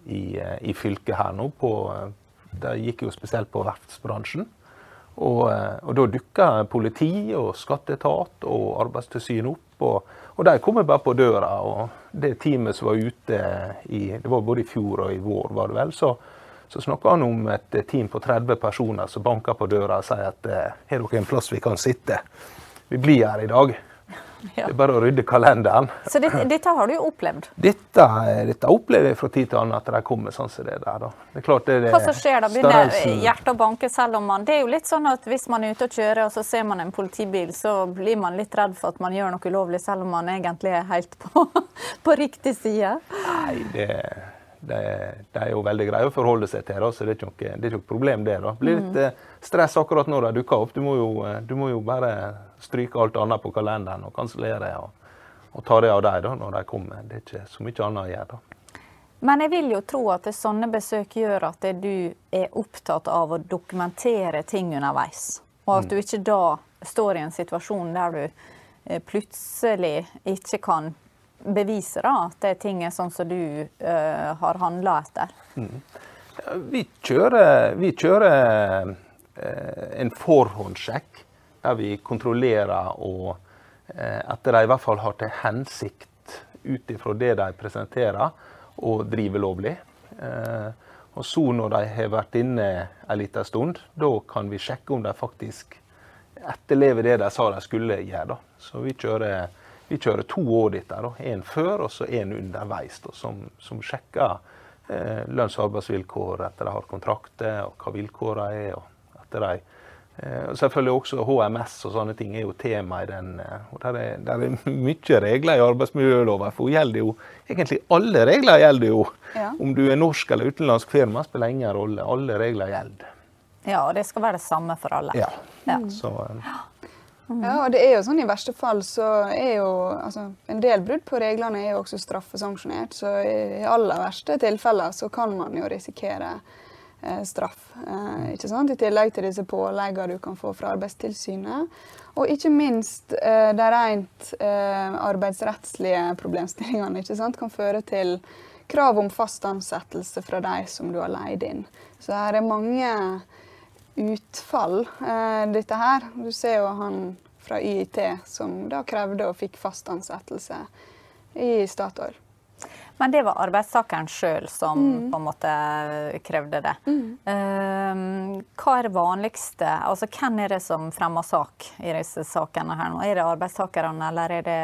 D: i, eh, i fylket her nå. På, det gikk jo spesielt på verftsbransjen. Og, og, da dukka politi og skatteetat og Arbeidstilsynet opp. Og, og de kommer bare på døra. Og det teamet som var ute i det var både i fjor og i vår, var det vel, så, så snakka han om et team på 30 personer som banker på døra og sier at har dere en plass vi kan sitte? Vi blir her i dag. Ja. Det er bare å rydde kalenderen.
B: Så dette, dette har du jo opplevd?
D: Dette, dette, opplever jeg fra tid til annen, at de kommer sånn som det der. Da. Det er klart det er
B: Hva som skjer da? Begynner hjertet å banke selv om man Det er jo litt sånn at hvis man er ute og kjører, og så ser man en politibil, så blir man litt redd for at man gjør noe ulovlig, selv om man egentlig er helt på, på riktig side?
D: Nei, det de, de, er jo veldig greie å forholde seg til, da, så det er ikke noe, det er ikke noe problem. Det da. blir litt mm. stress akkurat når de dukker opp. Du må, jo, eh, du må jo bare stryke alt annet på kalenderen og kansellere og, og, ta det av dem når de kommer. Det er ikke så mye annet å gjøre. da.
B: Men jeg vil jo tro at sånne besøk gjør at du er opptatt av å dokumentere ting underveis. Og at du ikke da står i en situasjon der du eh, plutselig ikke kan bevise da, at det ting er sånn som du uh, har handla etter. Mm.
D: Vi kjører, vi kjører uh, en forhåndssjekk der vi kontrollerer og uh, at de i hvert fall har til hensikt ut ifra det de presenterer, å drive lovlig. Og så når de har vært inne en liten stund, da kan vi sjekke om de faktisk etterlever det de sa de skulle gjøre. Da. Så vi kjører, vi kjører to auditer. Én før og så én underveis, da, som, som sjekker eh, lønns- og arbeidsvilkår etter de har kontrakter, og hva vilkårene er. og etter de Eh, selvfølgelig også HMS og sånne ting er jo tema i den. Eh, og Der er, der er mye regler i arbeidsmiljøloven. For gjelder jo, egentlig alle regler gjelder jo. Ja. Om du er norsk eller utenlandsk firma, spiller ingen rolle. Alle regler gjelder.
B: Ja, og det skal være det samme for alle.
D: Ja. ja. Så,
C: mm. Ja, og det er jo sånn i verste fall så er jo altså, En del brudd på reglene er jo også straffesanksjonert. Så i aller verste tilfeller så kan man jo risikere Eh, straff. Eh, ikke sant? I tillegg til disse påleggene du kan få fra Arbeidstilsynet. Og ikke minst eh, de rent arbeidsrettslige problemstillingene ikke sant? kan føre til krav om fast ansettelse fra de som du har leid inn. Så her er mange utfall, dette her. Du ser jo han fra YIT som da krevde og fikk fast ansettelse i Statoil.
B: Men det var arbeidstakeren sjøl som mm. på en måte krevde det. Mm. Uh, hva er det vanligste? Altså, Hvem er det som fremmer sak i disse sakene her nå? Er det arbeidstakerne, eller er det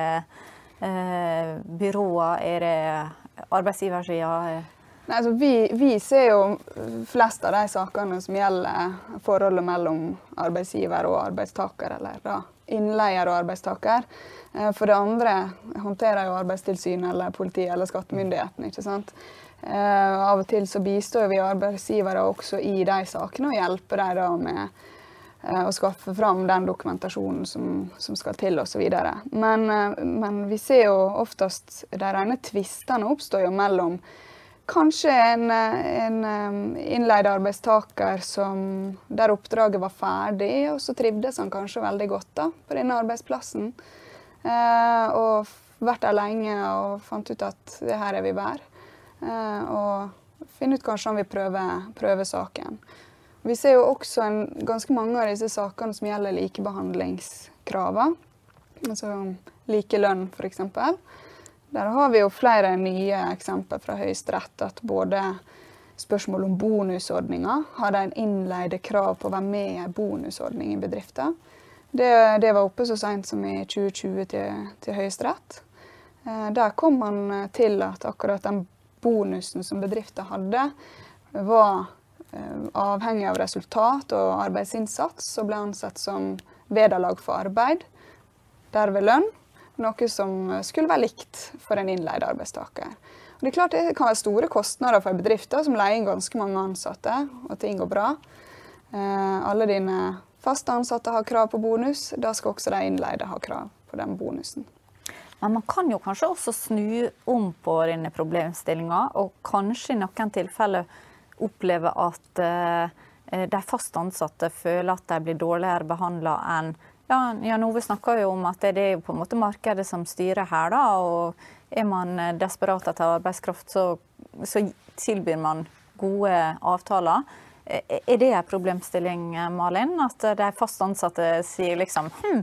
B: eh, byråer? Er det arbeidsgiversida?
C: Nei, altså, vi, vi, ser jo flest av de sakene som gjelder forholdet mellom arbeidsgiver og arbeidstaker, eller da innleier og arbeidstaker. Eh, for det andre håndterer jo Arbeidstilsynet eller politiet eller skattemyndigheten. ikke sant? Uh, av og til så bistår vi arbeidsgivere også i de sakene og hjelper dem da med uh, å skaffe fram den dokumentasjonen som, som skal til osv. Men, men vi ser jo oftest de rene tvistene oppstår jo mellom kanskje en, en innleid arbeidstaker som, der oppdraget var ferdig, og så trivdes han kanskje veldig godt da, på denne arbeidsplassen. Eh, og vært der lenge og fant ut at det her er vi bedre. Eh, og finne ut kanskje om vi prøver, prøver saken. Vi ser jo også en, ganske mange av disse sakene som gjelder likebehandlingskravene. Altså like lønn, f.eks. Der har vi jo flere nye eksempler fra Høyesterett. At både spørsmål om bonusordninger Har en innleide krav på å være med i en bonusordning i bedrifter? Det, det var oppe så seint som i 2020 til, til Høyesterett. Eh, der kom man til at akkurat den bonusen som bedriften hadde, var eh, avhengig av resultat og arbeidsinnsats og ble ansett som vederlag for arbeid, derved lønn. Noe som skulle være likt for en innleid arbeidstaker. Og det er klart det kan være store kostnader for bedrifter som leier inn ganske mange ansatte, og ting går bra. alle dine Fast ansatte har krav på bonus, da skal også de innleide ha krav på den bonusen.
B: Men man kan jo kanskje også snu om på denne problemstillinga, og kanskje i noen tilfeller oppleve at uh, de fast ansatte føler at de blir dårligere behandla enn ja, Jan Ove snakker jo om at det er på en måte markedet som styrer her, da. Og er man desperat etter arbeidskraft, så, så tilbyr man gode avtaler. Er det en problemstilling, Malin? At de fast ansatte sier liksom hm,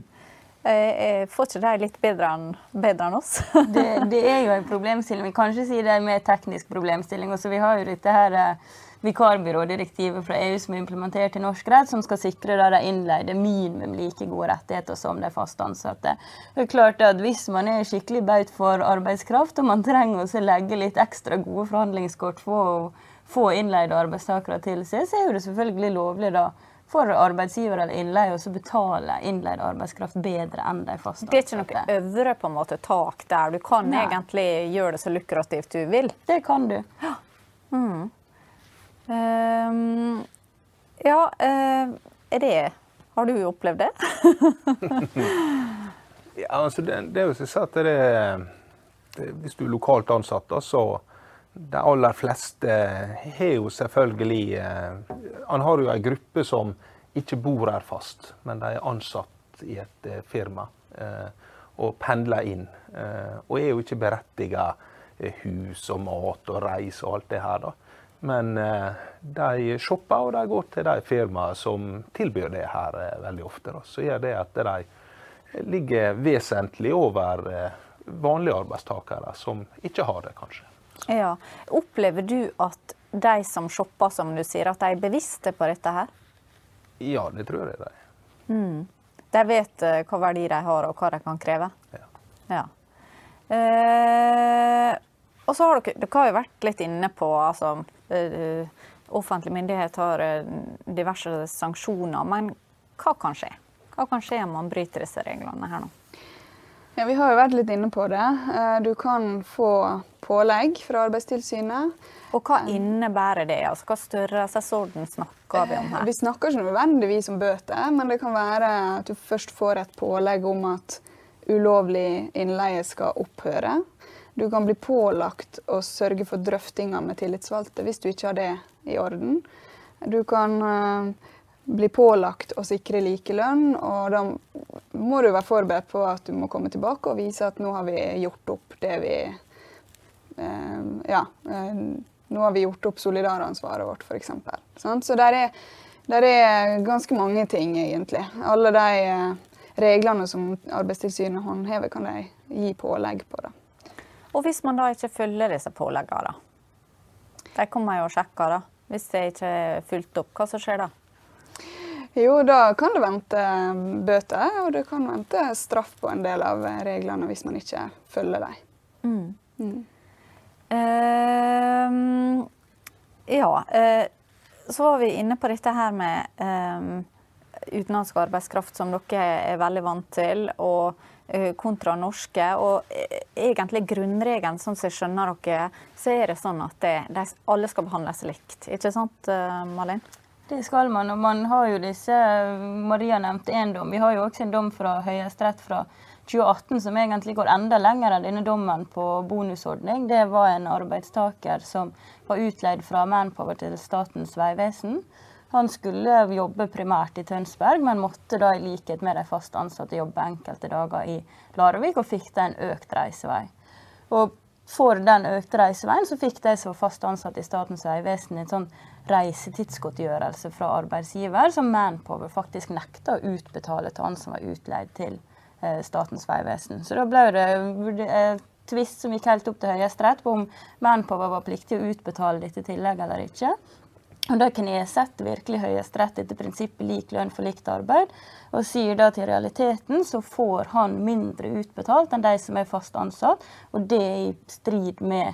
B: får ikke de litt bedre enn, bedre enn oss?
E: det, det, er jo en problemstilling. Vi kan ikke si det er en mer teknisk problemstilling. Også vi har jo dette her eh, vikarbyrådirektivet fra EU som er implementert i norsk rett, som skal sikre da de innleide minimum like gode rettigheter som de fast ansatte. Det er klart at Hvis man er skikkelig baut for arbeidskraft, og man trenger å legge litt ekstra gode forhandlingskort for å få innleide arbeidstakere til seg, så er det selvfølgelig lovlig da for arbeidsgiver eller innleie å betale innleid arbeidskraft bedre enn de fast
B: Det er ikke noe øvre på en måte tak der. Du kan Nei. egentlig gjøre det så lukrativt du vil.
E: Det kan du.
B: Mm. Um, ja, uh, er det Har du opplevd det?
D: ja, altså det, det er jo som sagt, det, det, Hvis du er lokalt ansatt, så de aller fleste har jo selvfølgelig eh, Han har jo ei gruppe som ikke bor her fast, men de er ansatt i et eh, firma og pendler inn. og er jo ikke berettiga hus og mat og reis og alt det her. da. Men de shopper og de går til de firmaene som tilbyr det her veldig ofte. Så gjør det at de ligger vesentlig over vanlige arbeidstakere som ikke har det, kanskje.
B: Ja. Opplever du at de som shopper, som du sier, at de er bevisste på dette her?
D: Ja, det tror jeg de er.
B: Mm. De vet hva verdi de har, og hva de kan kreve?
D: Ja.
B: ja. Uh, og så har dere, dere har jo vært litt inne på altså, uh, Offentlig myndighet har diverse sanksjoner, men hva kan skje? Hva kan skje om man bryter disse reglene her nå?
C: Ja, Vi har jo vært litt inne på det. Eh, du kan få pålegg fra Arbeidstilsynet.
B: Og hva innebærer det? Altså, hva størrelsesorden snakker vi om her?
C: Vi snakker ikke nødvendigvis om bøter, men det kan være at du først får et pålegg om at ulovlig innleie skal opphøre. Du kan bli pålagt å sørge for drøftinger med tillitsvalgte hvis du ikke har det i orden. Du kan uh, bli pålagt å sikre likelønn. Og da må du være forberedt på at du må komme tilbake og vise at nå har vi gjort opp det vi eh, Ja. Eh, nå har vi gjort opp solidaransvaret vårt, f.eks. Så der er, der er ganske mange ting, egentlig. Alle de eh, reglene som Arbeidstilsynet håndhever, kan de gi pålegg på. det.
B: Og hvis man da ikke følger disse påleggene, da? De kommer jo og sjekker, da. Hvis det ikke er fulgt opp, hva som skjer da?
C: Jo, da kan du vente bøter, og du kan vente straff på en del av reglene hvis man ikke følger dem. Mm. Mm.
B: Uh, ja. Uh, så var vi inne på dette her med uh, utenlandsk arbeidskraft, som dere er veldig vant til, og eh, kontra norske. Og egentlig grunnregelen, sånn som jeg skjønner dere, så er det sånn at det, de, alle skal behandles likt. Ikke sant, Malin?
E: Det skal man, og man har jo disse Maria nevnte én dom. Vi har jo også en dom fra Høyesterett fra 2018 som egentlig går enda lenger enn denne dommen på bonusordning. Det var en arbeidstaker som var utleid fra Manpower til Statens vegvesen. Han skulle jobbe primært i Tønsberg, men måtte da i likhet med de fast ansatte jobbe enkelte dager i Larvik, og fikk da en økt reisevei. Og for den økte reiseveien så fikk de som var fast ansatt i Statens vegvesen en sånn reisetidsgodtgjørelse fra arbeidsgiver som Manpower faktisk nekta å utbetale til han som var utleid til eh, Statens vegvesen. Så da ble det eh, tvist som gikk helt opp til Høyesterett på om Manpower var pliktig å utbetale dette tillegget eller ikke. Og Da knesetter virkelig Høyesterett etter prinsippet lik lønn for likt arbeid, og sier da at i realiteten så får han mindre utbetalt enn de som er fast ansatt, og det er i strid med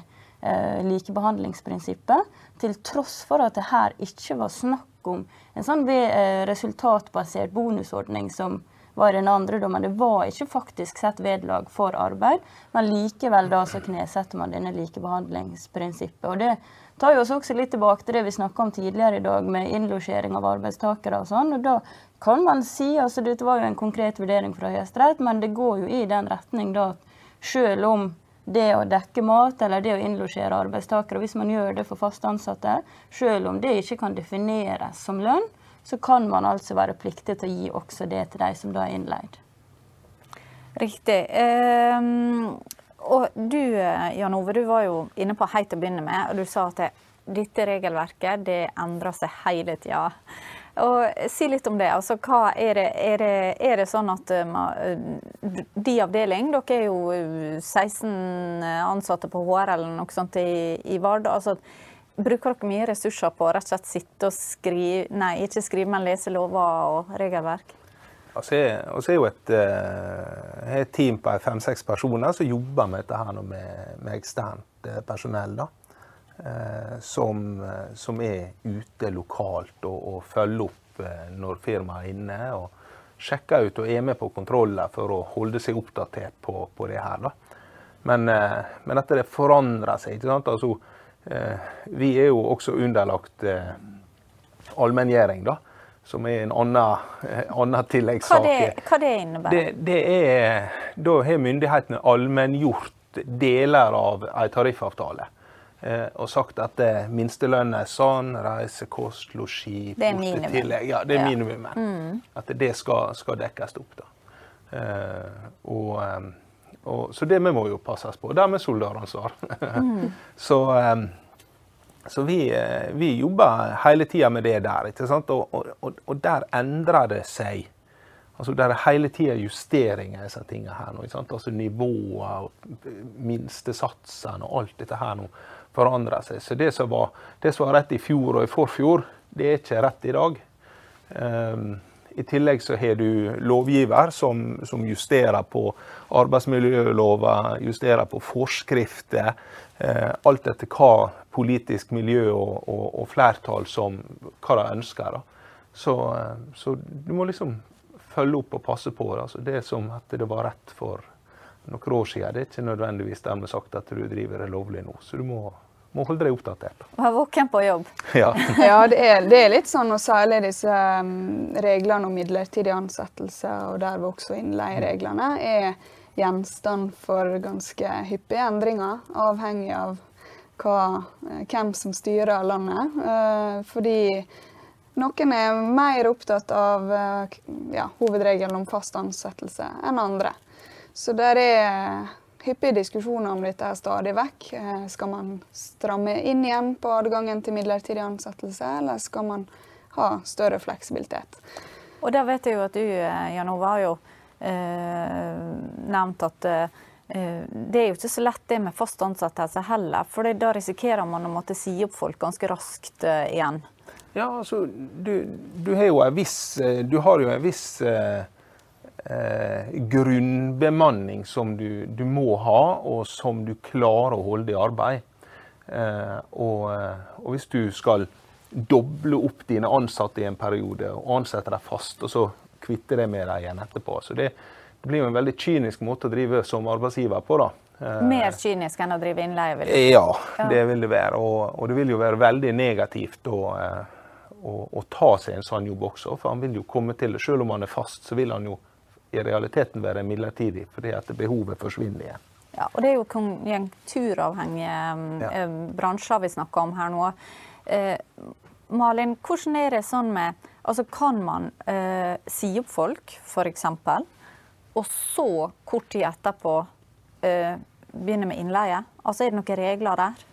E: eh, likebehandlingsprinsippet, til tross for at det her ikke var snakk om en sånn eh, resultatbasert bonusordning som var i den andre dommen. Det var ikke faktisk sett vedlag for arbeid, men likevel da så knesetter man denne likebehandlingsprinsippet. Og det tar jo oss også litt tilbake til det vi snakka om tidligere i dag, med innlosjering av arbeidstakere og sånn. og da kan man si, altså Dette var jo en konkret vurdering fra Høyesterett, men det går jo i den retning da at selv om det å dekke mat eller det å innlosjere arbeidstakere, hvis man gjør det for fast ansatte, selv om det ikke kan defineres som lønn, så kan man altså være pliktig til å gi også det til de som da er innleid.
B: Riktig. Um, og du Jan Ove, du var jo inne på helt å begynne med, og du sa at det, dette regelverket det endrer seg hele tida. Og Si litt om det. Altså, er, det, er, det, er, det, sånn at uh, de avdeling, dere er jo 16 ansatte på HR eller noe sånt i, i Vard. altså Bruker dere mye ressurser på å rett og slett sitte og skrive, nei, ikke skrive, men lese lover og regelverk?
D: Altså, jeg, er jo et, uh, et team på fem-seks personer som jobber med dette her med, med eksternt uh, personell. da. Uh, som, som, er ute lokalt og, og følger opp når firmaet er inne. og Sjekker ut og er med på kontroller for å holde seg oppdatert på, på det her. da. Men, men dette det forandrer seg. ikke sant? Altså, Eh, vi er jo også underlagt eh, allmenngjøring, da. Som er en annen, eh, tilleggssak.
B: Hva hva det innebærer
D: det? Det er, da har myndighetene allmenngjort deler av en tariffavtale. eh, og sagt at det minstelønn er sånn, reise, kost, losji, bortetillegg. Ja, det er
B: Ja.
D: minimumet. At det skal, skal dekkes opp. da. Eh, og, eh, og, så det vi må jo passes på. Dermed solidaransvar. så eh, så vi, eh, vi jobber hele tida med det der. ikke sant? Og, og, og, der endrer det seg. Altså Det er hele tida justeringer i disse tingene her. nå, ikke sant? Altså Nivåer, og minstesatsene og alt dette her nå forandrer seg. Så det som, var, det som var rett i fjor og i forfjor, det er ikke rett i dag. Um, I tillegg så har du lovgiver som, som justerer på arbeidsmiljølova, justerer på forskrifter. Eh, alt etter hva politisk miljø og, og, og flertall som hva de ønsker. Så, eh, så du må liksom følge opp og passe på. Da. Det det som at det var rett for noen år siden, det er ikke nødvendigvis dermed sagt at du driver det lovlig nå. Så du må, må holde deg oppdatert. Være
B: Vær våken på jobb.
D: Ja.
C: Ja, det er, det er litt sånn, og særlig disse um, reglene om midlertidig ansettelse, og derved også innleiereglene, er gjenstand for ganske hyppige endringer, avhengig av hva, eh, hvem som styrer landet. Eh, fordi noen er mer opptatt av eh, ja, hovedregelen om fast ansettelse enn andre. Så der er hyppige diskusjoner om dette er stadig vekk. Eh, Skal man stramme inn igjen på adgangen til midlertidig ansettelse, eller skal man ha større fleksibilitet?
B: Og der vet jeg jo at du, eh, Jan Ove, har jo eh, nevnt at eh, det er jo ikke så lett det med fast ansettelse heller. For da risikerer man å måtte si opp folk ganske raskt eh, igjen.
D: Ja, altså, du, du har jo en viss, eh, du har jo en viss eh, eh, grunnbemanning som du, du må ha, og som du klarer å holde i arbeid. Eh, og, eh, og hvis du skal doble opp dine ansatte i en periode, og ansette dem fast, og så kvitte deg med dem igjen etterpå. Så det, det blir jo en veldig kynisk måte å drive som arbeidsgiver på, da. Eh,
B: Mer kynisk enn å drive innleie. vil du?
D: Ja. det vil det være. Og, og det vil jo være veldig negativt å, eh, å, å ta seg en sånn jobb også. For han vil jo komme til det. Selv om han er fast, så vil han jo i realiteten være midlertidig, fordi at behovet forsvinner igjen.
B: Ja, og det er jo konjunkturavhengige
D: Ja.
B: eh, bransjer vi snakker om her nå. Eh, Malin, hvordan er det sånn med Altså, kan man eh, si opp folk, f.eks., og så kort tid etterpå eh, begynne med innleie? Altså, er det noen regler der?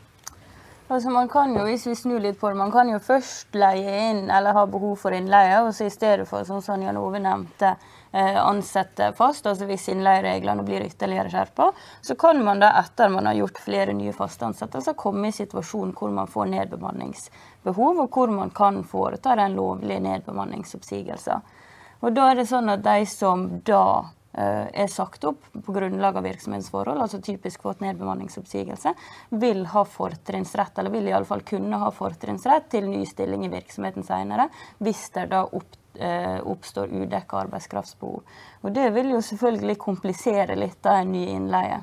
E: Altså man kan jo, hvis vi snur litt på det, man kan jo først leie inn eller ha behov for innleie, og så i stedet for, sånn som Jan Ove nevnte, eh, ansette fast, altså hvis innleiereglene blir ytterligere skjerpa, så kan man da etter man har gjort flere nye faste ansettelser, komme i situasjon hvor man får nedbemanningsbehov, og hvor man kan foreta den lovlige nedbemanningsoppsigelsen. Og da er det sånn at de som da eh, er sagt opp på grunnlag av virksomhetsforhold, altså typisk fått nedbemanningsoppsigelse, vil ha fortrinnsrett, eller vil i alle fall kunne ha fortrinnsrett til ny stilling i virksomheten senere, hvis det da opp, eh, oppstår udekka arbeidskraftsbehov. Og det vil jo selvfølgelig komplisere litt av en ny innleie.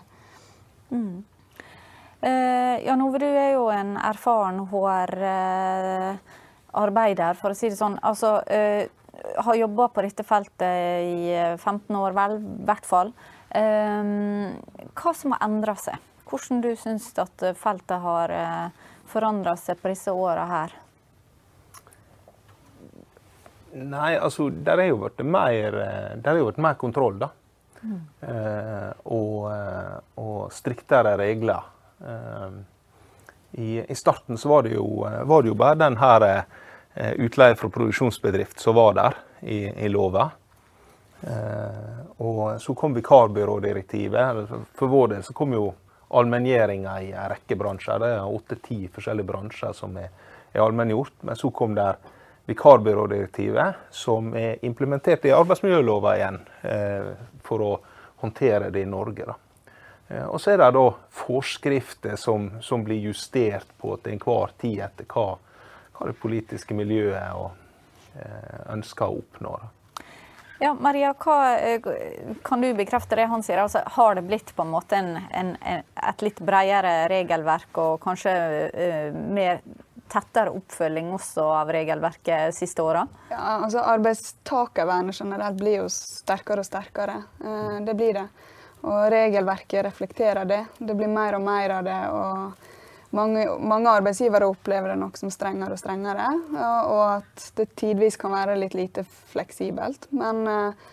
B: Eh, Jan Ove, du er jo en erfaren HR-arbeider, for å si det sånn. Altså, eh, har jobba på dette feltet i eh, 15 år, vel, i hvert fall. Eh, hva som har endra seg? Hvordan du syns at feltet har eh, forandra seg på disse åra her?
D: Nei, altså, der har jo vært mer, eh, er jo blitt mer kontroll, da. Eh, og, eh, og striktere regler. Eh, i, I starten så var det jo, eh, var det jo bare den her eh, utleie fra produksjonsbedrift som var der i, i lova. Eh, og så kom vikarbyrådirektivet. For vår del så kom jo allmenngjøringa i en rekke bransjer. Det er åtte-ti forskjellige bransjer som er, er allmenngjort. Men så kom der vikarbyrådirektivet, som er implementert i arbeidsmiljølova igjen eh, for å håndtere det i Norge. Eh, Og så er det da forskrifter som, som blir justert på til enhver tid etter hva, hva det politiske miljøet og, eh, ønsker å oppnå.
B: Ja, Maria, hva, kan du bekrefte det han sier? Altså, har det blitt på en måte en, en, et litt bredere regelverk og kanskje uh, mer tettere oppfølging også av regelverket siste åra?
C: Ja, altså Arbeidstakervernet generelt blir jo sterkere og sterkere. Eh, Det blir det. Og regelverket reflekterer det. Det blir mer og mer av det. Og mange, mange, arbeidsgivere opplever det nok som strengere og strengere, og at det tidvis kan være litt lite fleksibelt. Men uh,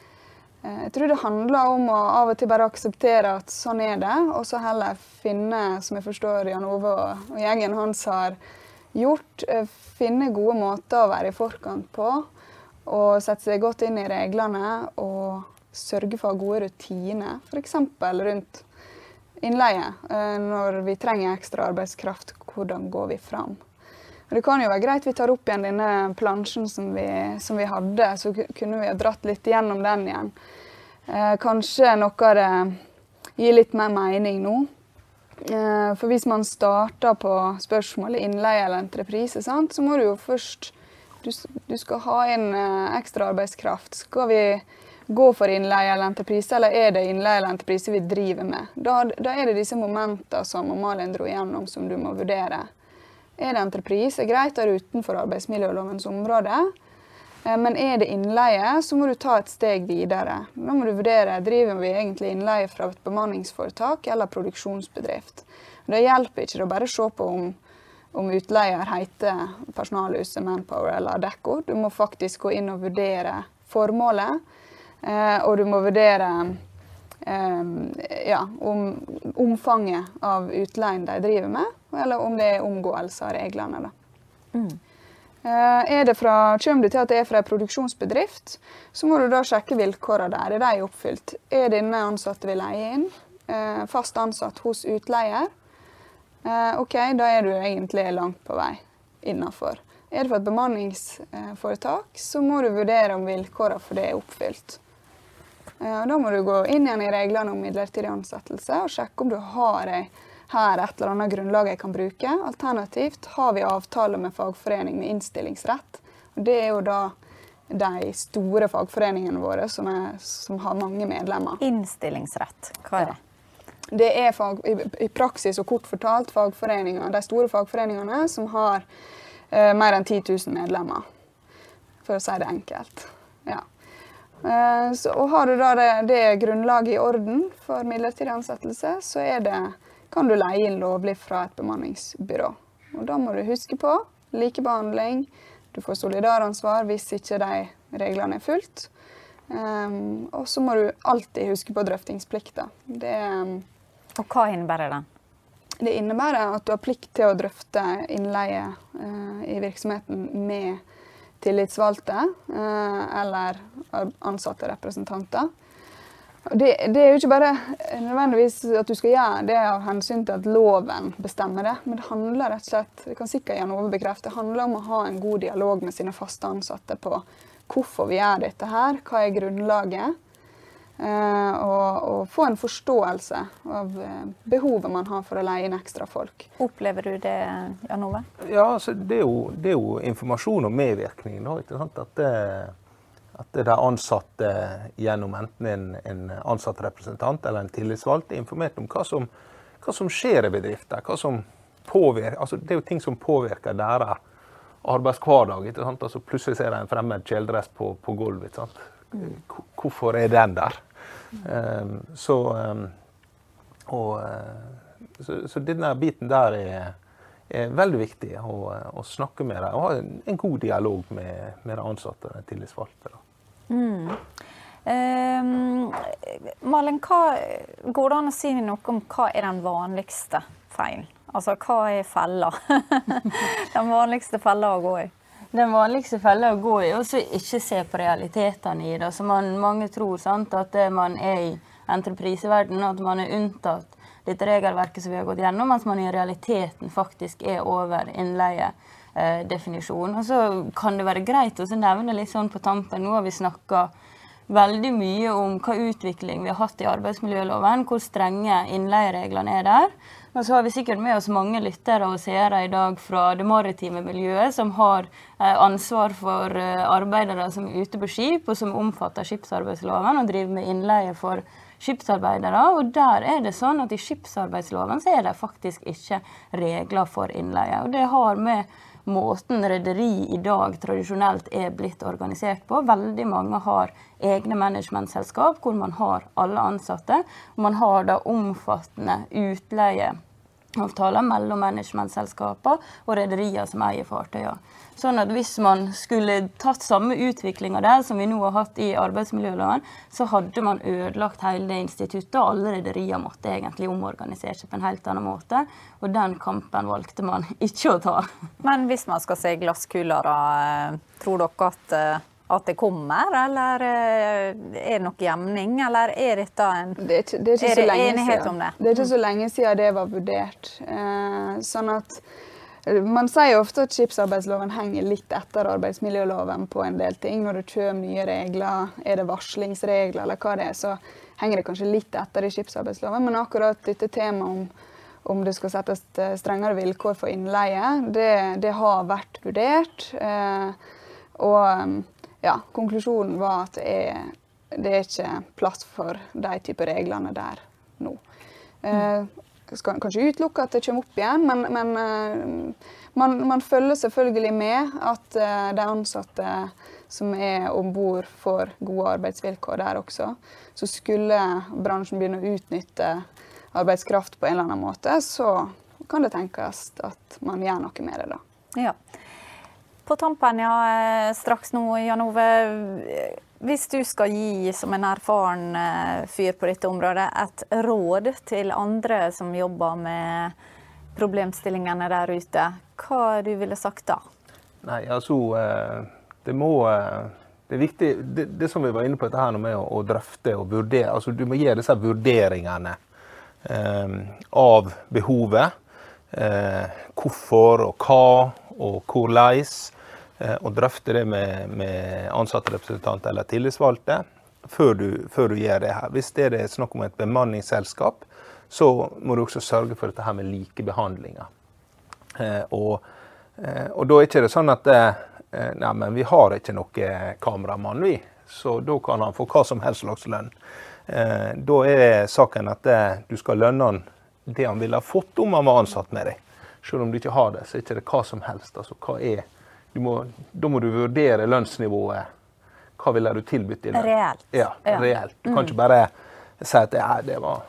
C: jeg tror det handler om å av og til bare akseptere at sånn er det, og så heller finne, som jeg forstår Jan Ove og gjengen hans har gjort, uh, finne gode måter å være i forkant på. Og sette seg godt inn i reglene og sørge for gode rutiner, f.eks. rundt innleie. Uh, når vi trenger ekstra arbeidskraft, hvordan går vi fram? Det kan jo være greit vi tar opp igjen denne plansjen som vi, som vi hadde, så kunne vi ha dratt litt gjennom den igjen. Eh, kanskje noe av det gir litt mer mening nå. Eh, for hvis man starter på spørsmålet innleie eller entreprise, sant, så må du jo først Du, du skal ha inn eh, ekstra arbeidskraft. Skal vi gå for innleie eller entreprise, eller er det innleie eller entreprise vi driver med? Da, da er det disse momentene som Malin dro gjennom, som du må vurdere. Er det entreprise, greit, det utenfor arbeidsmiljølovens område. Eh, men er det innleie, så må du ta et steg videre. Da må du vurdere driver vi egentlig innleie fra et bemanningsforetak eller produksjonsbedrift. Det hjelper ikke å bare se på om, om utleier heter Personalhuset, Manpower eller Adecco. Du må faktisk gå inn og vurdere formålet, eh, og du må vurdere Um, ja, om omfanget av utleien de driver med, eller om det er omgåelse av reglene. Mm. Det fra, Kommer du til at det er fra en produksjonsbedrift, så må du da sjekke vilkårene der. Er de oppfylt? Er denne ansatte vi leier inn, uh, fast ansatt hos utleier? Uh, OK, da er du egentlig langt på vei innafor. Er det for et bemanningsforetak, så må du vurdere om vilkårene for det er oppfylt. Da må du gå inn igjen i reglene om midlertidig ansettelse og sjekke om du har ei her et eller annet grunnlag jeg kan bruke. Alternativt har vi avtale med fagforening med innstillingsrett. Og det er jo da de store fagforeningene våre som, er, som har mange medlemmer.
B: Innstillingsrett, hva er det?
C: Det er fag, i, praksis og kort fortalt de store fagforeningene som har eh, mer enn 10 000 medlemmer, for å si det enkelt. Ja. Eh, så, og har du da det, det grunnlaget i orden for midlertidig ansettelse, så er det, kan du leie inn lovlig fra et bemanningsbyrå. Og da må du huske på likebehandling. Du får solidaransvar hvis ikke de reglene er fulgt. Um, og så må du alltid huske på drøftingsplikta. Det, um,
B: og hva innebærer den?
C: Det innebærer at du har plikt til å drøfte innleie uh, i virksomheten med tillitsvalgte uh, eller ansatte representanter. Det, det, er jo ikke bare nødvendigvis at du skal gjøre det av hensyn til at loven bestemmer det, men det handler rett og slett det kan sikkert Jan Ove bekrefte, det handler om å ha en god dialog med sine faste ansatte på hvorfor vi gjør dette her, hva er grunnlaget, Eh, og, og, få en forståelse av eh, behovet man har for å leie inn ekstra folk.
B: Opplever du det, Jan Ove?
D: Ja, altså, det, er jo, det, er jo, informasjon og medvirkning. Da, at, det, at er ansatte gjennom enten en, en ansattrepresentant eller en tillitsvalgt er informert om hva som, hva som skjer i bedrifter. Altså, det er jo ting som påvirker deres arbeidshverdag. Altså, plutselig ser de en fremmed kjeledress på, på gulvet. Hvorfor er den der? Um, så, um, og, uh, så, så, denne biten der er, er veldig viktig å, å, snakke med dem og ha en god dialog med, med de ansatte og tillitsvalgte.
B: Mm. Eh, Malin, hva, går det an å si noe om hva er den vanligste feilen? Altså hva er fella? den vanligste fella å gå i?
E: Den vanligste fella å gå i er å ikke se på realitetene i det. Man, mange tror sant, at man er i entrepriseverdenen, at man er unntatt dette regelverket som vi har gått gjennom, mens man i realiteten faktisk er over innleiedefinisjonen. Og så kan det være greit å nevne litt sånn på tampen. Nå har vi snakka veldig mye om hva utvikling vi har hatt i arbeidsmiljøloven, hvor strenge innleiereglene er der. Og så har vi sikkert med oss mange lyttere og seere i dag fra det maritime miljøet, som har eh, ansvar for eh, arbeidere som er ute på skip, og som omfatter skipsarbeidsloven og driver med innleie for skipsarbeidere. Og der er det sånn at i skipsarbeidsloven så er det faktisk ikke regler for innleie. Og det har med måten rederi i dag tradisjonelt er blitt organisert på. Veldig mange har egne managementselskap hvor man har alle ansatte. Og man har da omfattende utleie avtaler mellom managementselskaper og rederier som eier fartøyer. Sånn at Hvis man skulle tatt samme utviklinga der som vi nå har hatt i arbeidsmiljøloven, så hadde man ødelagt hele det instituttet, og alle rederier måtte egentlig omorganisere seg på en helt annen måte. Og den kampen valgte man ikke å ta.
B: Men hvis man skal se glasskula, da, eh, tror dere at eh, at det kommer, eller eh, er det noe gjemning, eller er dette en
C: Det er det er
B: Er det enighet
C: siden.
B: om det?
C: Det er ikke så lenge siden det var vurdert. Eh, sånn at eh, man sier ofte at skipsarbeidsloven henger litt etter arbeidsmiljøloven på en del ting. Når det kommer nye regler, er det varslingsregler eller hva det er, så henger det kanskje litt etter i skipsarbeidsloven. Men akkurat dette temaet om, om det skal settes eh, strengere vilkår for innleie, det, det har vært vurdert. Eh, og ja, konklusjonen var at det er, det er ikke plass for de typer reglene der nå. Jeg skal kanskje utelukke at det kommer opp igjen, men, men eh, man, man følger selvfølgelig med at eh, de ansatte som er om bord, får gode arbeidsvilkår der også. Så skulle bransjen begynne å utnytte arbeidskraft på en eller annen måte, så kan det tenkes at man gjør noe med det da.
B: Ja. På tampen, ja, eh, straks nå, Jan Ove. eh, Hvis du skal gi, som en erfaren eh, fyr på dette området, et råd til andre som jobber med problemstillingene der ute, hva du ville sagt da?
D: Nei, altså Det må Det er viktig, det, det som vi var inne på dette her nå med å, å drøfte og vurdere altså Du må gjøre disse vurderingene eh, av behovet. Eh, hvorfor og hva og hvordan. Eh, og drøfte det med, med ansattrepresentanter eller tillitsvalgte før du, før du gjør det her. Hvis det er snakk om et bemanningsselskap, så må du også sørge for dette her med likebehandlinga. Eh, og, eh, og da er ikke det sånn at Nei, men vi har ikke noe kameramann, vi. Så da kan han få hva som helst slags lønn. Da er saken at du skal lønne han det han ville ha fått om han var ansatt med deg. Selv om du ikke har det, så er det ikke hva som helst. Altså, hva er, du må, da må du vurdere lønnsnivået. Hva ville du tilbudt i lønn?
B: Reelt.
D: Ja,
B: Ja.
D: reelt. Du kan ikke bare si at ja, det var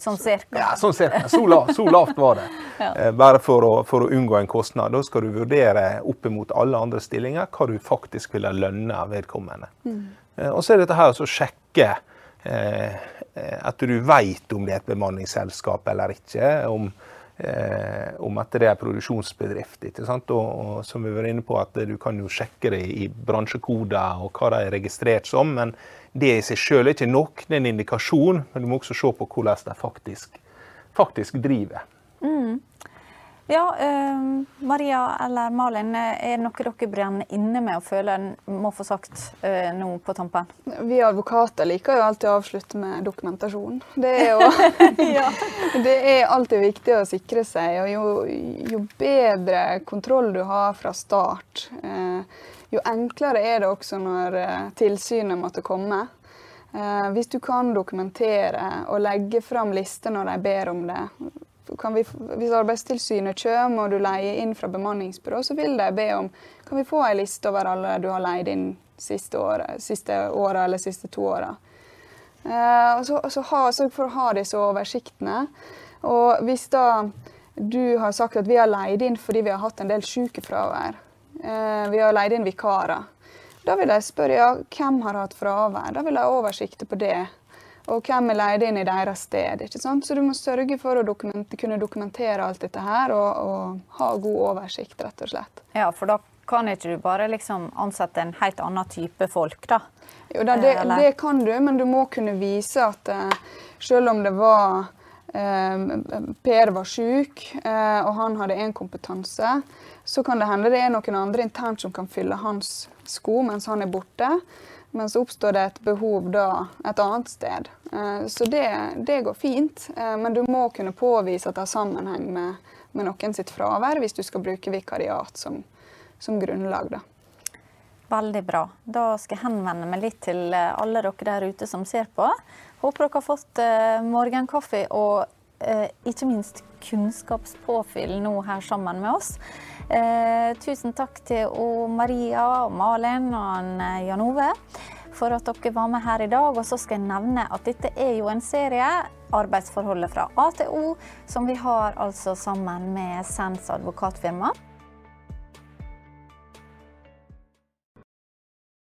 B: Sånn cirka.
D: ja, sånn cirka. Så, la, så lavt var det. ja. Bare for å, for å unngå en kostnad. Da skal du vurdere opp mot alle andre stillinger hva du faktisk ville lønne vedkommende. Mm. Og så er dette her å sjekke eh, eh, at du vet om det er et bemanningsselskap eller ikke. Om, eh, om at det er en produksjonsbedrift. ikke sant? Og, og som vi var inne på, at du kan jo sjekke det i bransjekoder og hva de er registrert som. Men det i seg selv er ikke nok. Det er en indikasjon, men du må også se på hvordan de faktisk, faktisk driver.
B: Ja, eh, Maria eller Malin, eh, er det noe dere brenner inne med og føler en må få sagt eh, nå på tampen?
C: Vi advokater liker jo alltid å avslutte med dokumentasjon. Det er jo det er alltid viktig å sikre seg. og Jo, jo bedre kontroll du har fra start, eh, jo enklere er det også når eh, tilsynet måtte komme. Eh, hvis du kan dokumentere og legge fram lister når de ber om det. Kan vi, hvis Arbeidstilsynet kommer og du leier inn fra bemanningsbyrå, så vil de be om kan vi få en liste over alle du har leid inn siste året, siste året eller siste to åra. Eh, og så, så ha, Sørg for å ha disse oversiktene. Og hvis da du har sagt at vi har leid inn fordi vi har hatt en del sykefravær, eh, vi har leid inn vikarer, da vil jeg spørre ja, hvem har hatt fravær. Da vil jeg ha oversikt på det. Og hvem er leid inn i deres sted. ikke sant? Så du må sørge for å dokument, kunne dokumentere alt dette her og, og ha god oversikt, rett og slett.
B: Ja, for da kan ikke du bare liksom ansette en helt annen type folk, da.
C: Jo, da, det, det kan du, men du må kunne vise at eh, selv om det var eh, Per var syk, eh, og han hadde én kompetanse, så kan det hende det er noen andre internt som kan fylle hans sko mens han er borte. Men så oppstår det et behov da et annet sted. Eh, så det, det går fint. Eh, men du må kunne påvise at det har sammenheng med, med noen sitt fravær, hvis du skal bruke vikariat som, som grunnlag. da.
B: Veldig bra. Da skal jeg henvende meg litt til eh, alle dere der ute som ser på. Håper dere har fått morgenkaffe og ikke minst kunnskapspåfyll nå her sammen med oss. Eh, tusen takk til Maria og Malin og eh, Jan Ove for at dere var med her i dag. Og så skal jeg nevne at dette er jo en serie, arbeidsforholdet fra A til O, som vi har altså sammen med Sens advokatfirma.